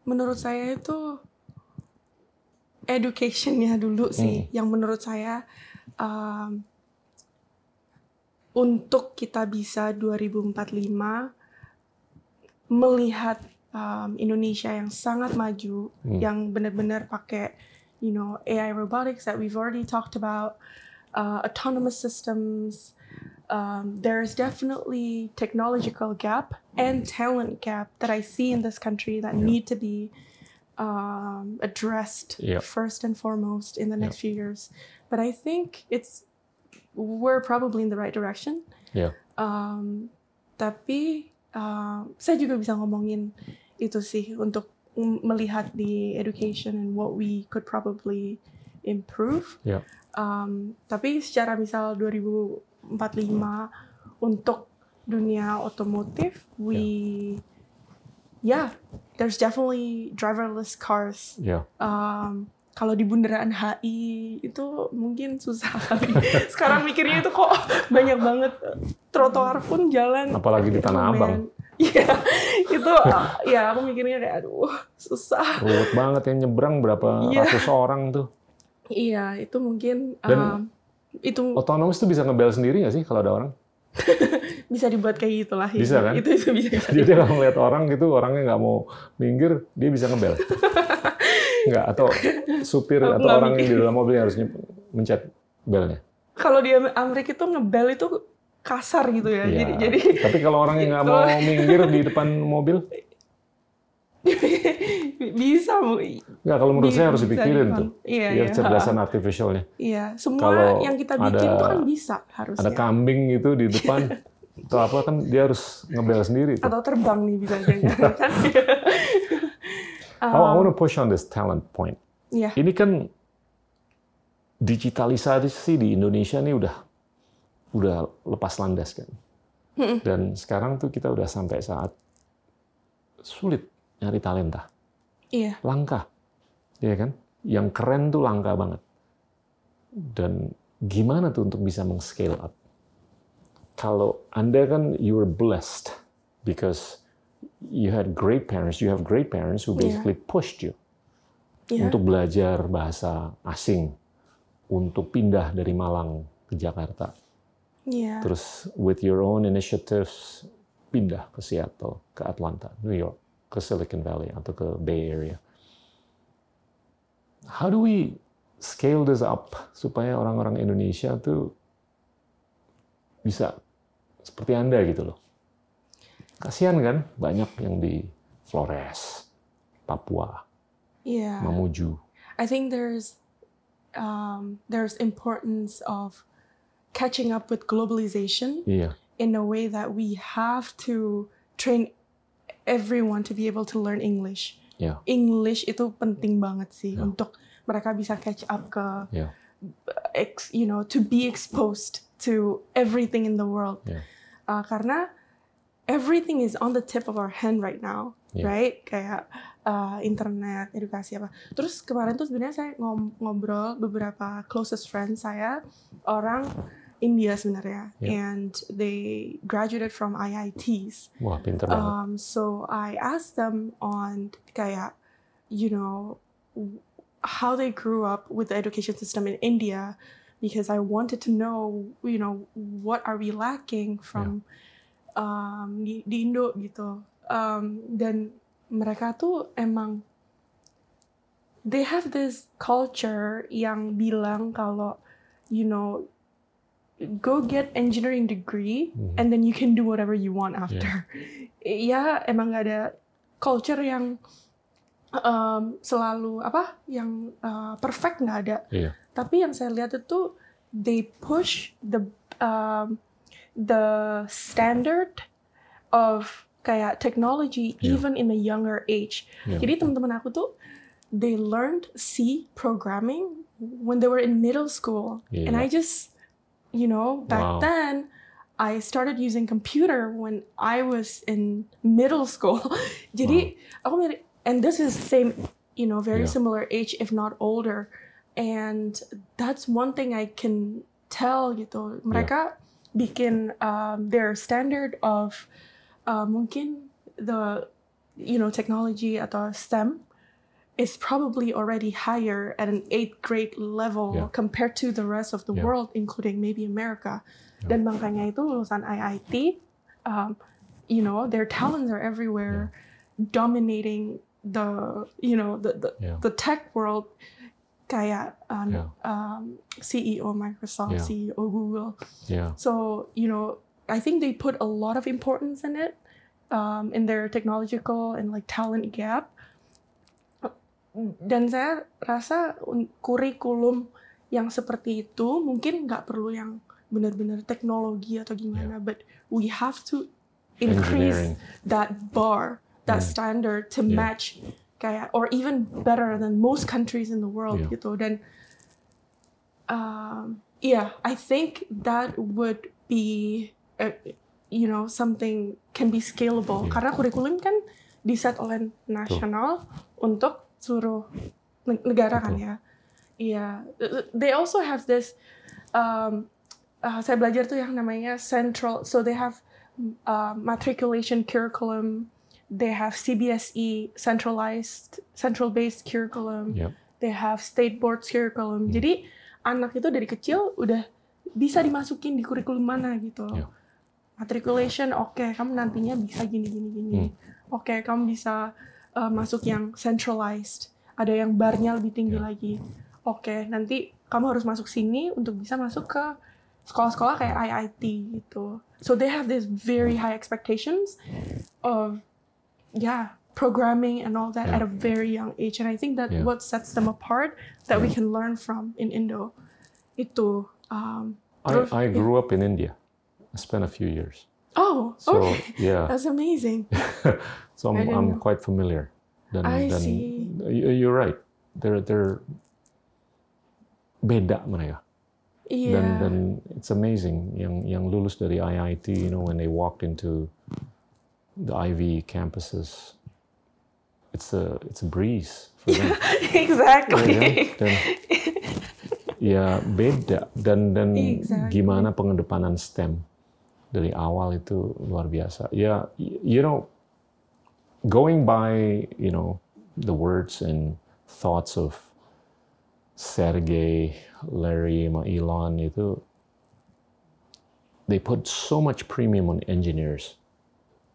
menurut saya itu educationnya dulu sih yang menurut saya um, untuk kita bisa 2045 melihat um, Indonesia yang sangat maju Hmm. yang benar-benar pakai you know AI robotics that we've already talked about uh, autonomous systems. Um, there is definitely technological gap and talent gap that I see in this country that need to be um, addressed Yeah. first and foremost in the next few years. But I think it's we're probably in the right direction. Ya, Um, tapi um, saya juga bisa ngomongin itu sih untuk melihat di education and what we could probably improve. ya, Um, tapi secara misal 2045 untuk dunia otomotif, we yeah, there's definitely driverless cars. ya. Um, kalau di bundaran HI itu mungkin susah kali. Sekarang mikirnya itu kok banyak banget trotoar pun jalan. Apalagi di Tanah Abang. Iya, itu ya aku mikirnya kayak aduh susah. Ruwet banget yang nyebrang berapa Iya. ratus orang tuh. Iya, itu mungkin Dan- um, itu Otonomus tuh bisa ngebel sendiri nggak sih kalau ada orang? bisa dibuat kayak gitulah. ya. Bisa kan? Itu itu bisa. bisa. Jadi kalau ngeliat orang gitu, orangnya nggak mau minggir, dia bisa ngebel. Nggak, atau supir atau nggak orang yang di dalam mobil harus nye- mencet belnya. Kalau di Amerika itu ngebel itu kasar gitu ya. Jadi jadi Tapi kalau orang yang nggak mau minggir di depan mobil, bisa Bu. nggak kalau menurut saya harus dipikirin tuh. Iya, Biar iya. cerdasan artificialnya. Iya, semua Kalau yang kita bikin ada- itu kan bisa harusnya. Ada kambing gitu di depan, atau apa kan dia harus ngebel sendiri tuh. Atau terbang nih bisa jangan kan. I want to push on this talent point. Iya. Ini kan digitalisasi di Indonesia nih udah udah lepas landas kan. Dan sekarang tuh kita udah sampai saat sulit nyari talenta, Iya. langka, ya kan? Yang keren tuh langka banget. Dan gimana tuh untuk bisa meng-scale up? Kalau Anda kan you were blessed because you had great parents, you have great parents who Iya. basically pushed you Iya. untuk belajar bahasa asing, untuk pindah dari Malang ke Jakarta. Iya. Terus with your own initiatives pindah ke Seattle, ke Atlanta, New York, ke Silicon Valley atau ke Bay Area. How do we scale this up supaya orang-orang Indonesia tuh bisa seperti Anda gitu loh. Kasihan kan banyak yang di Flores, Papua, Iya. Mamuju. I think there's um, there's importance of catching up with globalization Iya, in a way that we have to train everyone to be able to learn English. iya, English itu penting banget sih Ya. untuk mereka bisa catch up ke iya. ex, you know to be exposed to everything in the world. Ya. Uh, karena everything is on the tip of our hand right now, Ya. right? Kayak uh, internet, edukasi apa. Terus kemarin tuh sebenarnya saya ngobrol beberapa closest friends saya orang India sebenarnya, Ya. and they graduated from IITs. Wah, pinter banget. Um, so I asked them on kayak, you know, how they grew up with the education system in India, because I wanted to know, you know, what are we lacking from um, di, di Indo gitu. Um, dan mereka tuh emang they have this culture yang bilang kalau you know go get engineering degree Mhm. and then you can do whatever you want after. Ya emang gak ada culture yang um, selalu apa yang uh, perfect nggak ada. Iya. Tapi yang saya lihat itu they push the um, the standard of kayak technology Iya. even in a younger age. Iya. Jadi teman-teman aku tuh they learned C programming when they were in middle school. And Iya. I just you know, back Wow. then I started using computer when I was in middle school. Jadi aku mirip and this is same you know very Yeah. similar age if not older and that's one thing I can tell gitu mereka bikin um, their standard of uh, mungkin the you know technology atau STEM is probably already higher at an eighth grade level Yeah. compared to the rest of the Yeah. world including maybe America dan makanya itu lulusan IIT um, you know their talents are everywhere dominating the you know the the, Yeah. the tech world kayak um, Yeah. um, CEO Microsoft, Yeah. CEO Google. Yeah. So you know, I think they put a lot of importance in it, um, in their technological and like talent gap. Dan saya rasa kurikulum yang seperti itu mungkin nggak perlu yang benar-benar teknologi atau gimana, but we have to increase that bar, that Hmm. standard to Yeah. match kayak or even better than most countries in the world Yeah. gitu dan um, yeah I think that would be uh, you know something can be scalable Yeah. karena kurikulum kan diset oleh nasional untuk seluruh ne- negara kan ya iya they also have this um, uh, saya belajar tuh yang namanya central so they have uh, matriculation curriculum they have CBSE centralized central based curriculum Yep. they have state board curriculum Hmm. jadi anak itu dari kecil udah bisa dimasukin di kurikulum mana gitu Yeah. matriculation oke kamu nantinya bisa gini gini gini Hmm. oke kamu bisa uh, masuk yang centralized ada yang barnya lebih tinggi Yeah. lagi oke nanti kamu harus masuk sini untuk bisa masuk ke sekolah-sekolah kayak IIT gitu so they have this very high expectations of yeah programming and all that Yeah. at a very young age and I think that Yeah. what sets them apart that we can learn from in Indo itu um, I, I grew up in India. I spent a few years. oh So okay yeah, that's amazing so I'm, I'm know. quite familiar. Dan, I dan see. you- you're right. They're they're beda mereka. Dan yeah dan it's amazing yang yang lulus dari IIT, you know, when they walked into the Ivy campuses, it's a it's a breeze for them. exactly Ya kan? Dan ya beda dan dan Exactly. gimana pengedepanan STEM dari awal itu luar biasa. Ya, you know, going by you know the words and thoughts of Sergey, Larry, Elon itu, they put so much premium on engineers,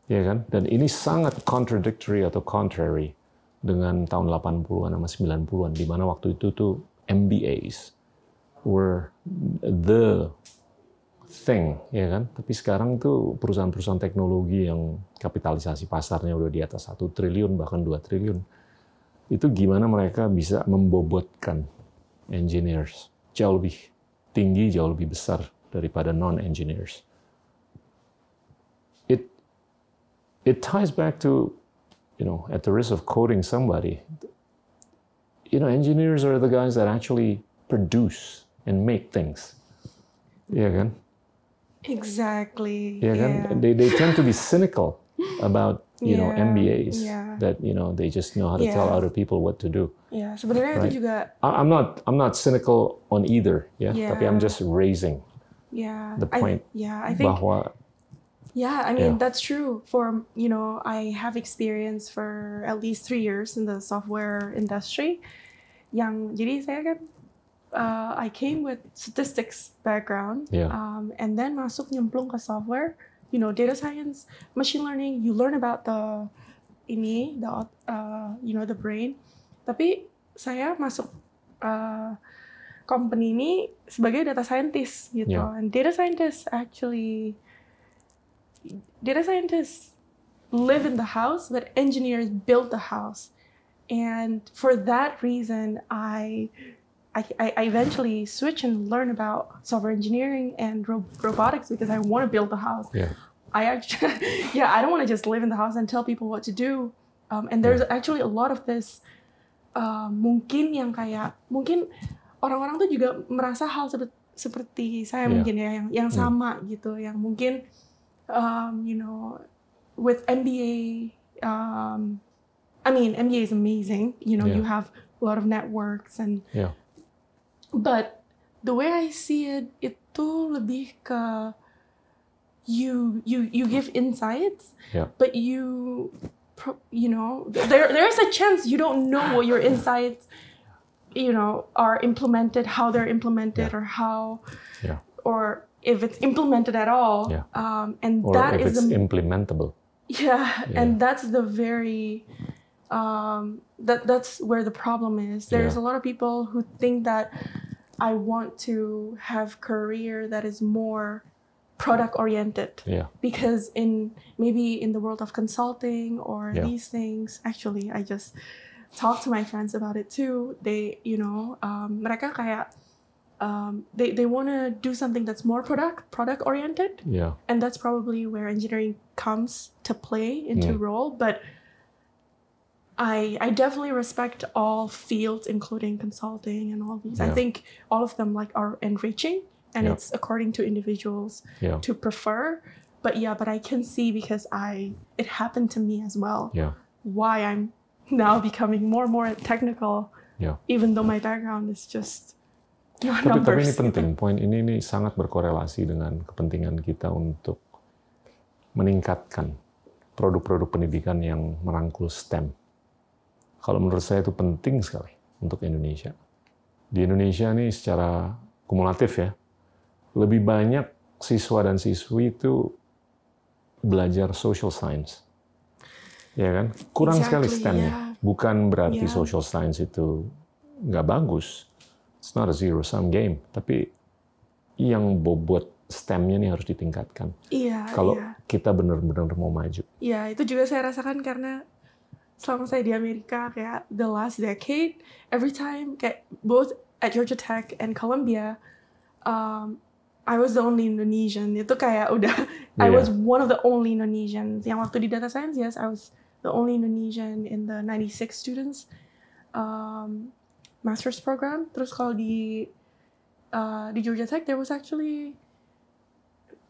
ya kan? Dan ini sangat contradictory atau contrary dengan tahun 80-an sama 90-an, di mana waktu itu tuh MBAs were the thing, ya kan? Tapi sekarang tuh perusahaan-perusahaan teknologi yang kapitalisasi pasarnya udah di atas satu triliun bahkan 2 triliun, itu gimana mereka bisa membobotkan engineers jauh lebih tinggi, jauh lebih besar daripada non-engineers. It it ties back to, you know, at the risk of quoting somebody, you know, engineers are the guys that actually produce and make things. Yeah, kan? Exactly Yeah, yeah. They, they tend to be cynical about, you know, MBAs yeah. that, you know, they just know how to tell other people what to do. Yeah, sebenarnya Right. itu juga I- I'm not I'm not cynical on either, Yeah, yeah. Tapi I'm just raising ya The I- point yeah, I think bahwa yeah, I mean Yeah. that's true for you know, I have experience for at least three years in the software industry. Yang jadi saya kan uh, I came with statistics background Yeah. um, and then masuk nyemplung ke software you know data science, machine learning, you learn about the ini, the uh, you know the brain. Tapi saya masuk uh, company ini sebagai data scientist gitu. Yeah. And data scientists actually data scientists live in the house, but engineers build the house. And for that reason, I I, I eventually switch and learn about software engineering and ro- robotics because I want to build the house. Yeah. I actually, yeah, I don't want to just live in the house and tell people what to do. Um, and there's actually a lot of this. Uh, mungkin yang kayak mungkin orang-orang tuh juga merasa hal seperti seperti saya Yeah. mungkin ya yang yang Hmm. sama gitu, yang mungkin um, you know with MBA. Um, I mean, MBA is amazing. You know, Yeah. you have a lot of networks and Yeah. But the way I see it, itu lebih ke you you you give insights, Yeah. but you you know there there is a chance you don't know what your insights you know are implemented, how they're implemented, Yeah. or how Yeah. or if it's implemented at all. Yeah. Um, and Or that if is it's the implementable. yeah, Yeah. and that's the very um, that that's where the problem is. There's Yeah. a lot of people who think that I want to have career that is more product oriented Yeah. because in maybe in the world of consulting or Yeah. these things actually I just talk to my friends about it too they you know um, mereka kayak um, they, they want to do something that's more product product oriented Yeah. and that's probably where engineering comes to play into Mm. role but I, I definitely respect all fields including consulting and all these i think all of them like are enriching and Yeah. it's according to individuals Yeah. to prefer but yeah but i can see because i it happened to me as well Yeah. why i'm now becoming more and more technical Yeah. even though my background is just Tapi, tapi numbers ini penting, poin ini nih sangat berkorelasi dengan kepentingan kita untuk meningkatkan produk-produk pendidikan yang merangkul STEM. Kalau menurut saya itu penting sekali untuk Indonesia. Di Indonesia nih secara kumulatif ya, lebih banyak siswa dan siswi itu belajar social science. Ya kan? Kurang sekali Exactly, STEM-nya. yeah. Bukan berarti Yeah. social science itu nggak bagus. It's not a zero sum game, tapi yang bobot STEM-nya nih harus ditingkatkan. iya Kalau iya. kita benar-benar mau maju. Ya, itu juga saya rasakan karena selama saya di Amerika kayak the last decade, every time kayak both at Georgia Tech and Columbia, um, I was the only Indonesian. Itu kayak udah I Iya. was one of the only Indonesians. Yang waktu di data science, yes, I was the only Indonesian in the 96 students um, master's program. Terus kalau di uh, di Georgia Tech, there was actually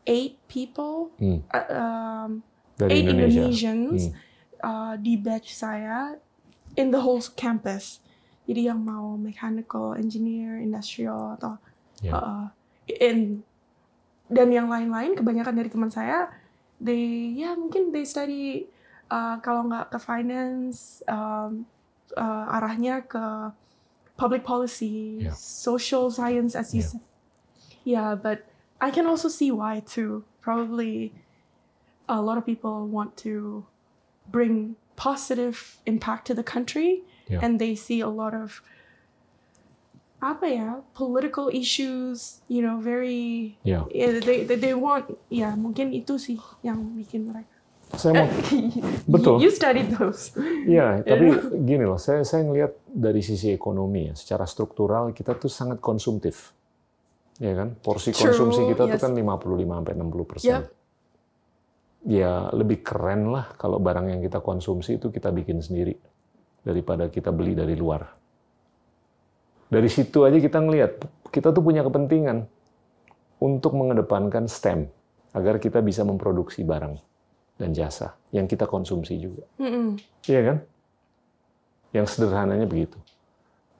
eight people, Hmm. uh, um, eight Indonesia. Indonesians Hmm. Uh, di batch saya in the whole campus. Jadi yang mau mechanical engineer, industrial atau Ya. uh, in dan yang lain-lain kebanyakan dari teman saya they ya mungkin they study uh, kalau nggak ke finance um, uh, arahnya ke public policy, Yeah. social science as you Yeah. said. Yeah, but I can also see why too. Probably a lot of people want to bring positive impact to the country Yeah. and they see a lot of apa ya political issues you know very Ya. yeah, they, they they want ya mungkin itu sih yang bikin mereka Saya mau Betul. you, studied those Iya, tapi gini loh, saya saya ngelihat dari sisi ekonomi ya, secara struktural kita tuh sangat konsumtif. Ya kan? Porsi True, konsumsi kita tuh yes. kan 55 sampai 60 persen. Yep. Ya lebih keren lah kalau barang yang kita konsumsi itu kita bikin sendiri daripada kita beli dari luar. Dari situ aja kita ngelihat kita tuh punya kepentingan untuk mengedepankan STEM agar kita bisa memproduksi barang dan jasa yang kita konsumsi juga. Mm-mm. Iya kan? Yang sederhananya begitu.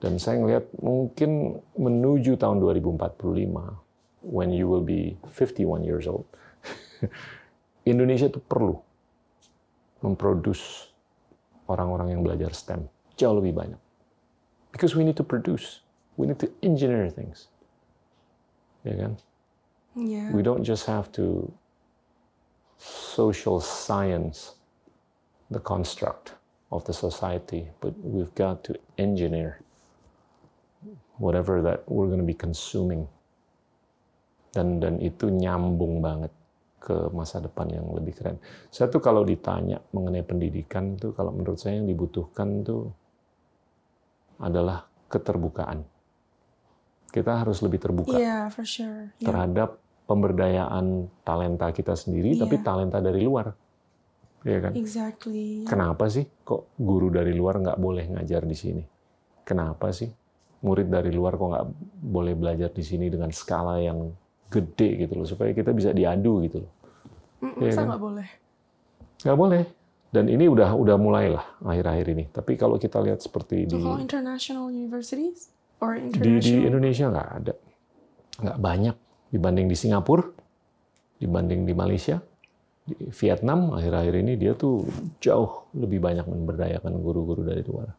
Dan saya ngelihat mungkin menuju tahun 2045, when you will be 51 years old, Indonesia itu perlu memproduce orang-orang yang belajar STEM jauh lebih banyak. Because we need to produce, we need to engineer things. Ya kan? yeah We don't just have to social science the construct of the society, but we've got to engineer whatever that we're going to be consuming. Dan dan itu nyambung banget ke masa depan yang lebih keren. Saya tuh kalau ditanya mengenai pendidikan tuh kalau menurut saya yang dibutuhkan tuh adalah keterbukaan. Kita harus lebih terbuka Yeah, for sure. Yeah. terhadap pemberdayaan talenta kita sendiri, Iya. tapi talenta dari luar. Iya kan? Exactly. Kenapa sih kok guru dari luar nggak boleh ngajar di sini? Kenapa sih murid dari luar kok nggak boleh belajar di sini dengan skala yang gede gitu loh, supaya kita bisa diadu gitu loh. Iya Masa kan? nggak boleh? Nggak boleh. Dan ini udah udah mulailah akhir-akhir ini. Tapi kalau kita lihat seperti di So called international universities or di, international? di Indonesia nggak ada, nggak banyak dibanding di Singapura, dibanding di Malaysia, di Vietnam akhir-akhir ini dia tuh jauh lebih banyak memberdayakan guru-guru dari luar.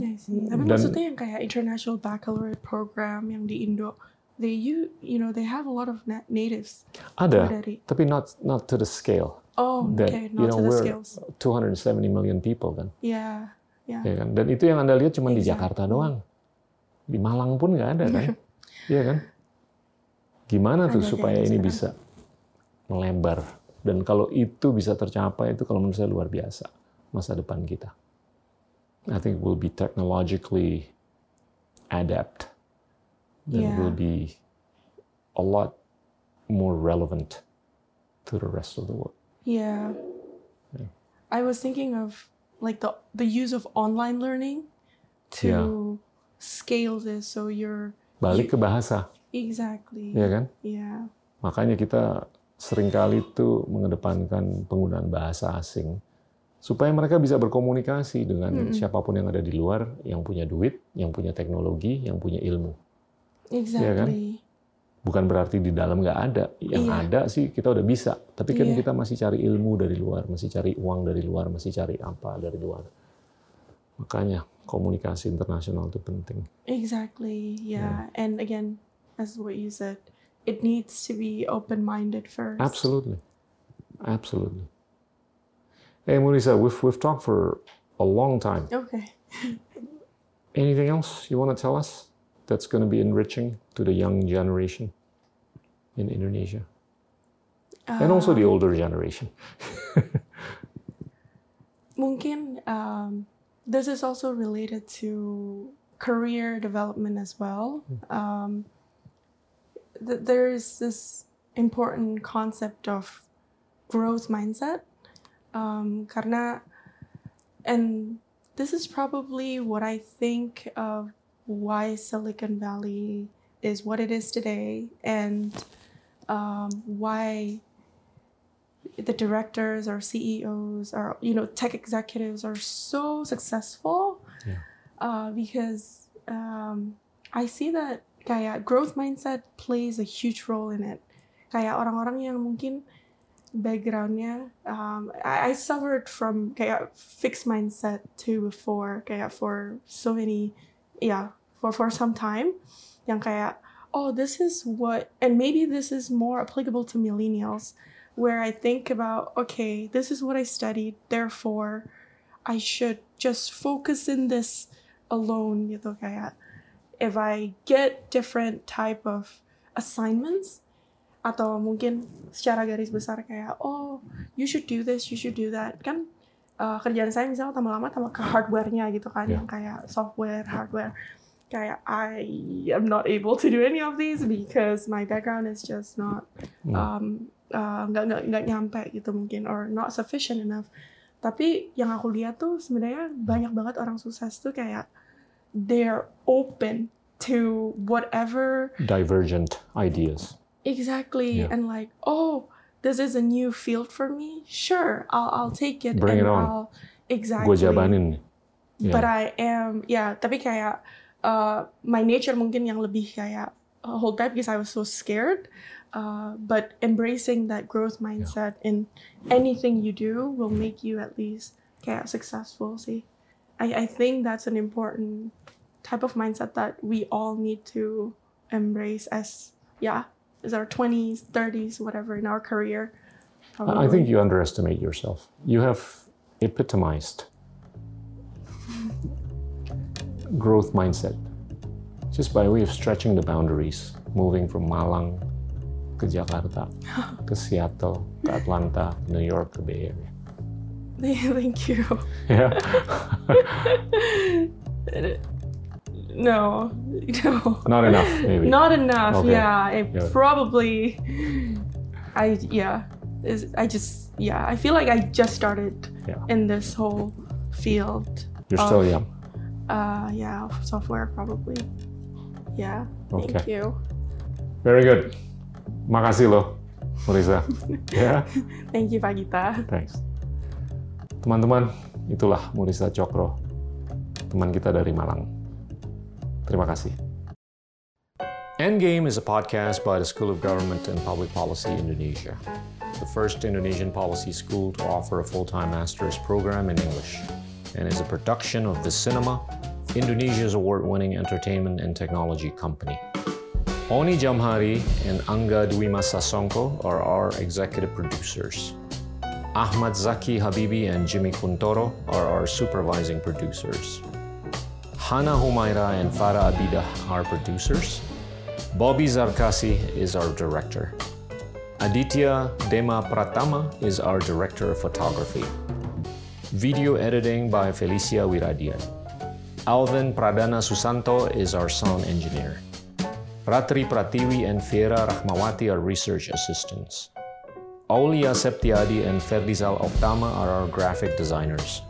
I see. Tapi Dan- maksudnya yang kayak international baccalaureate program yang di Indo, they you you know they have a lot of na- natives Ada, dari. tapi not not to the scale Oh, that okay, you not know to the we're skills. 270 million people kan, Yeah, yeah. ya kan. Dan itu yang anda lihat cuma di Exactly. Jakarta doang, di Malang pun nggak ada kan, Iya kan. Gimana tuh Ada supaya gitu ini sekarang. bisa melebar dan kalau itu bisa tercapai itu kalau menurut saya luar biasa masa depan kita. I think we'll be technologically adapt and Yeah. will be a lot more relevant to the rest of the world. Yeah. Yeah. I was thinking of like the the use of online learning to Yeah. scale this so you're Balik ke bahasa, exactly. ya kan? Yeah. Makanya kita sering kali tuh mengedepankan penggunaan bahasa asing supaya mereka bisa berkomunikasi dengan Mm-mm. siapa pun yang ada di luar, yang punya duit, yang punya teknologi, yang punya ilmu. Exactly. Bukan berarti di dalam nggak ada. Yang Iya. ada sih kita udah bisa, tapi kan Iya. kita masih cari ilmu dari luar, masih cari uang dari luar, masih cari apa dari luar. Makanya komunikasi internasional itu penting. Exactly. Yeah. And again, as what you said, it needs to be open-minded first. Absolutely. Absolutely. Hey, Munisa, we've, we've talked for a long time. Okay. Anything else you want to tell us that's going to be enriching to the young generation in Indonesia? And also the Um, older generation. Mungkin um, this is also related to career development as well. Um, th- there is this important concept of growth mindset. Um, karena, and this is probably what I think of why Silicon Valley is what it is today and um, why the directors or CEOs or you know tech executives are so successful Yeah. uh, because um, I see that kayak growth mindset plays a huge role in it. Kayak orang-orang yang mungkin backgroundnya um, I, I suffered from kayak fixed mindset too before kayak for so many yeah for for some time yang kayak oh this is what and maybe this is more applicable to millennials where I think about okay this is what I studied therefore I should just focus in this alone gitu kayak. If I get different type of assignments atau mungkin secara garis besar kayak oh you should do this you should do that kan uh, kerjaan saya misalnya tambah lama tambah ke hardware-nya gitu kan Yeah. yang kayak software hardware kayak I am not able to do any of these because my background is just not um, uh, nggak nggak nggak nyampe gitu mungkin or not sufficient enough tapi yang aku lihat tuh sebenarnya banyak banget orang sukses tuh kayak they're open to whatever Divergent ideas. exactly Yeah. and like oh this is a new field for me sure I'll I'll take it Bring and it on. I'll exactly Gue. Yeah. but I am yeah tapi kayak uh, my nature mungkin yang lebih kayak uh, hold back because I was so scared uh, but embracing that growth mindset in anything you do will make you at least kayak successful See, I, I think that's an important type of mindset that we all need to embrace as yeah as our 20s 30s whatever in our career I I think you underestimate yourself. You have epitomized growth mindset just by way of stretching the boundaries, moving from Malang to Jakarta, ke Seattle, ke Atlanta, New York, ke Bay Area. Thank you. Yeah. No, no. Not enough, maybe. Not enough. Okay. Yeah, it Yeah. probably. I yeah, is I just yeah. I feel like I just started Yeah. in this whole field. You're still young. Uh, yeah, software probably. Yeah. Okay. Thank you. Very good. Makasih loh, Marisa. yeah. Thank you, Pak Gita. thanks. Teman-teman, itulah Murisa Cokro, teman kita dari Malang. Terima kasih. Endgame is a podcast by the School of Government and Public Policy Indonesia, the first Indonesian policy school to offer a full-time master's program in English, and is a production of The Cinema, Indonesia's award-winning entertainment and technology company. Oni Jamhari and Angga Dwima Sasongko are our executive producers. Ahmad Zaki Habibi and Jimmy Kuntoro are our supervising producers. Hana Humaira and Farah Abidah are producers. Bobby Zarkasi is our director. Aditya Dema Pratama is our director of photography. Video editing by Felicia Wiradian. Alvin Pradana Susanto is our sound engineer. Ratri Pratiwi and Fiera Rahmawati are research assistants. Aulia Septiadi and Ferdizal Oktama are our graphic designers.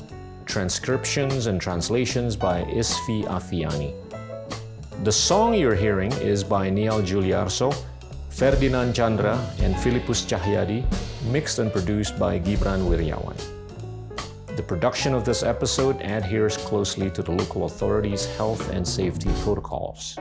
Transcriptions and translations by Isfi Afiani. The song you're hearing is by Niall Giuliarso, Ferdinand Chandra, and Philippus Cahyadi, mixed and produced by Gibran Wiryawan. The production of this episode adheres closely to the local authorities' health and safety protocols.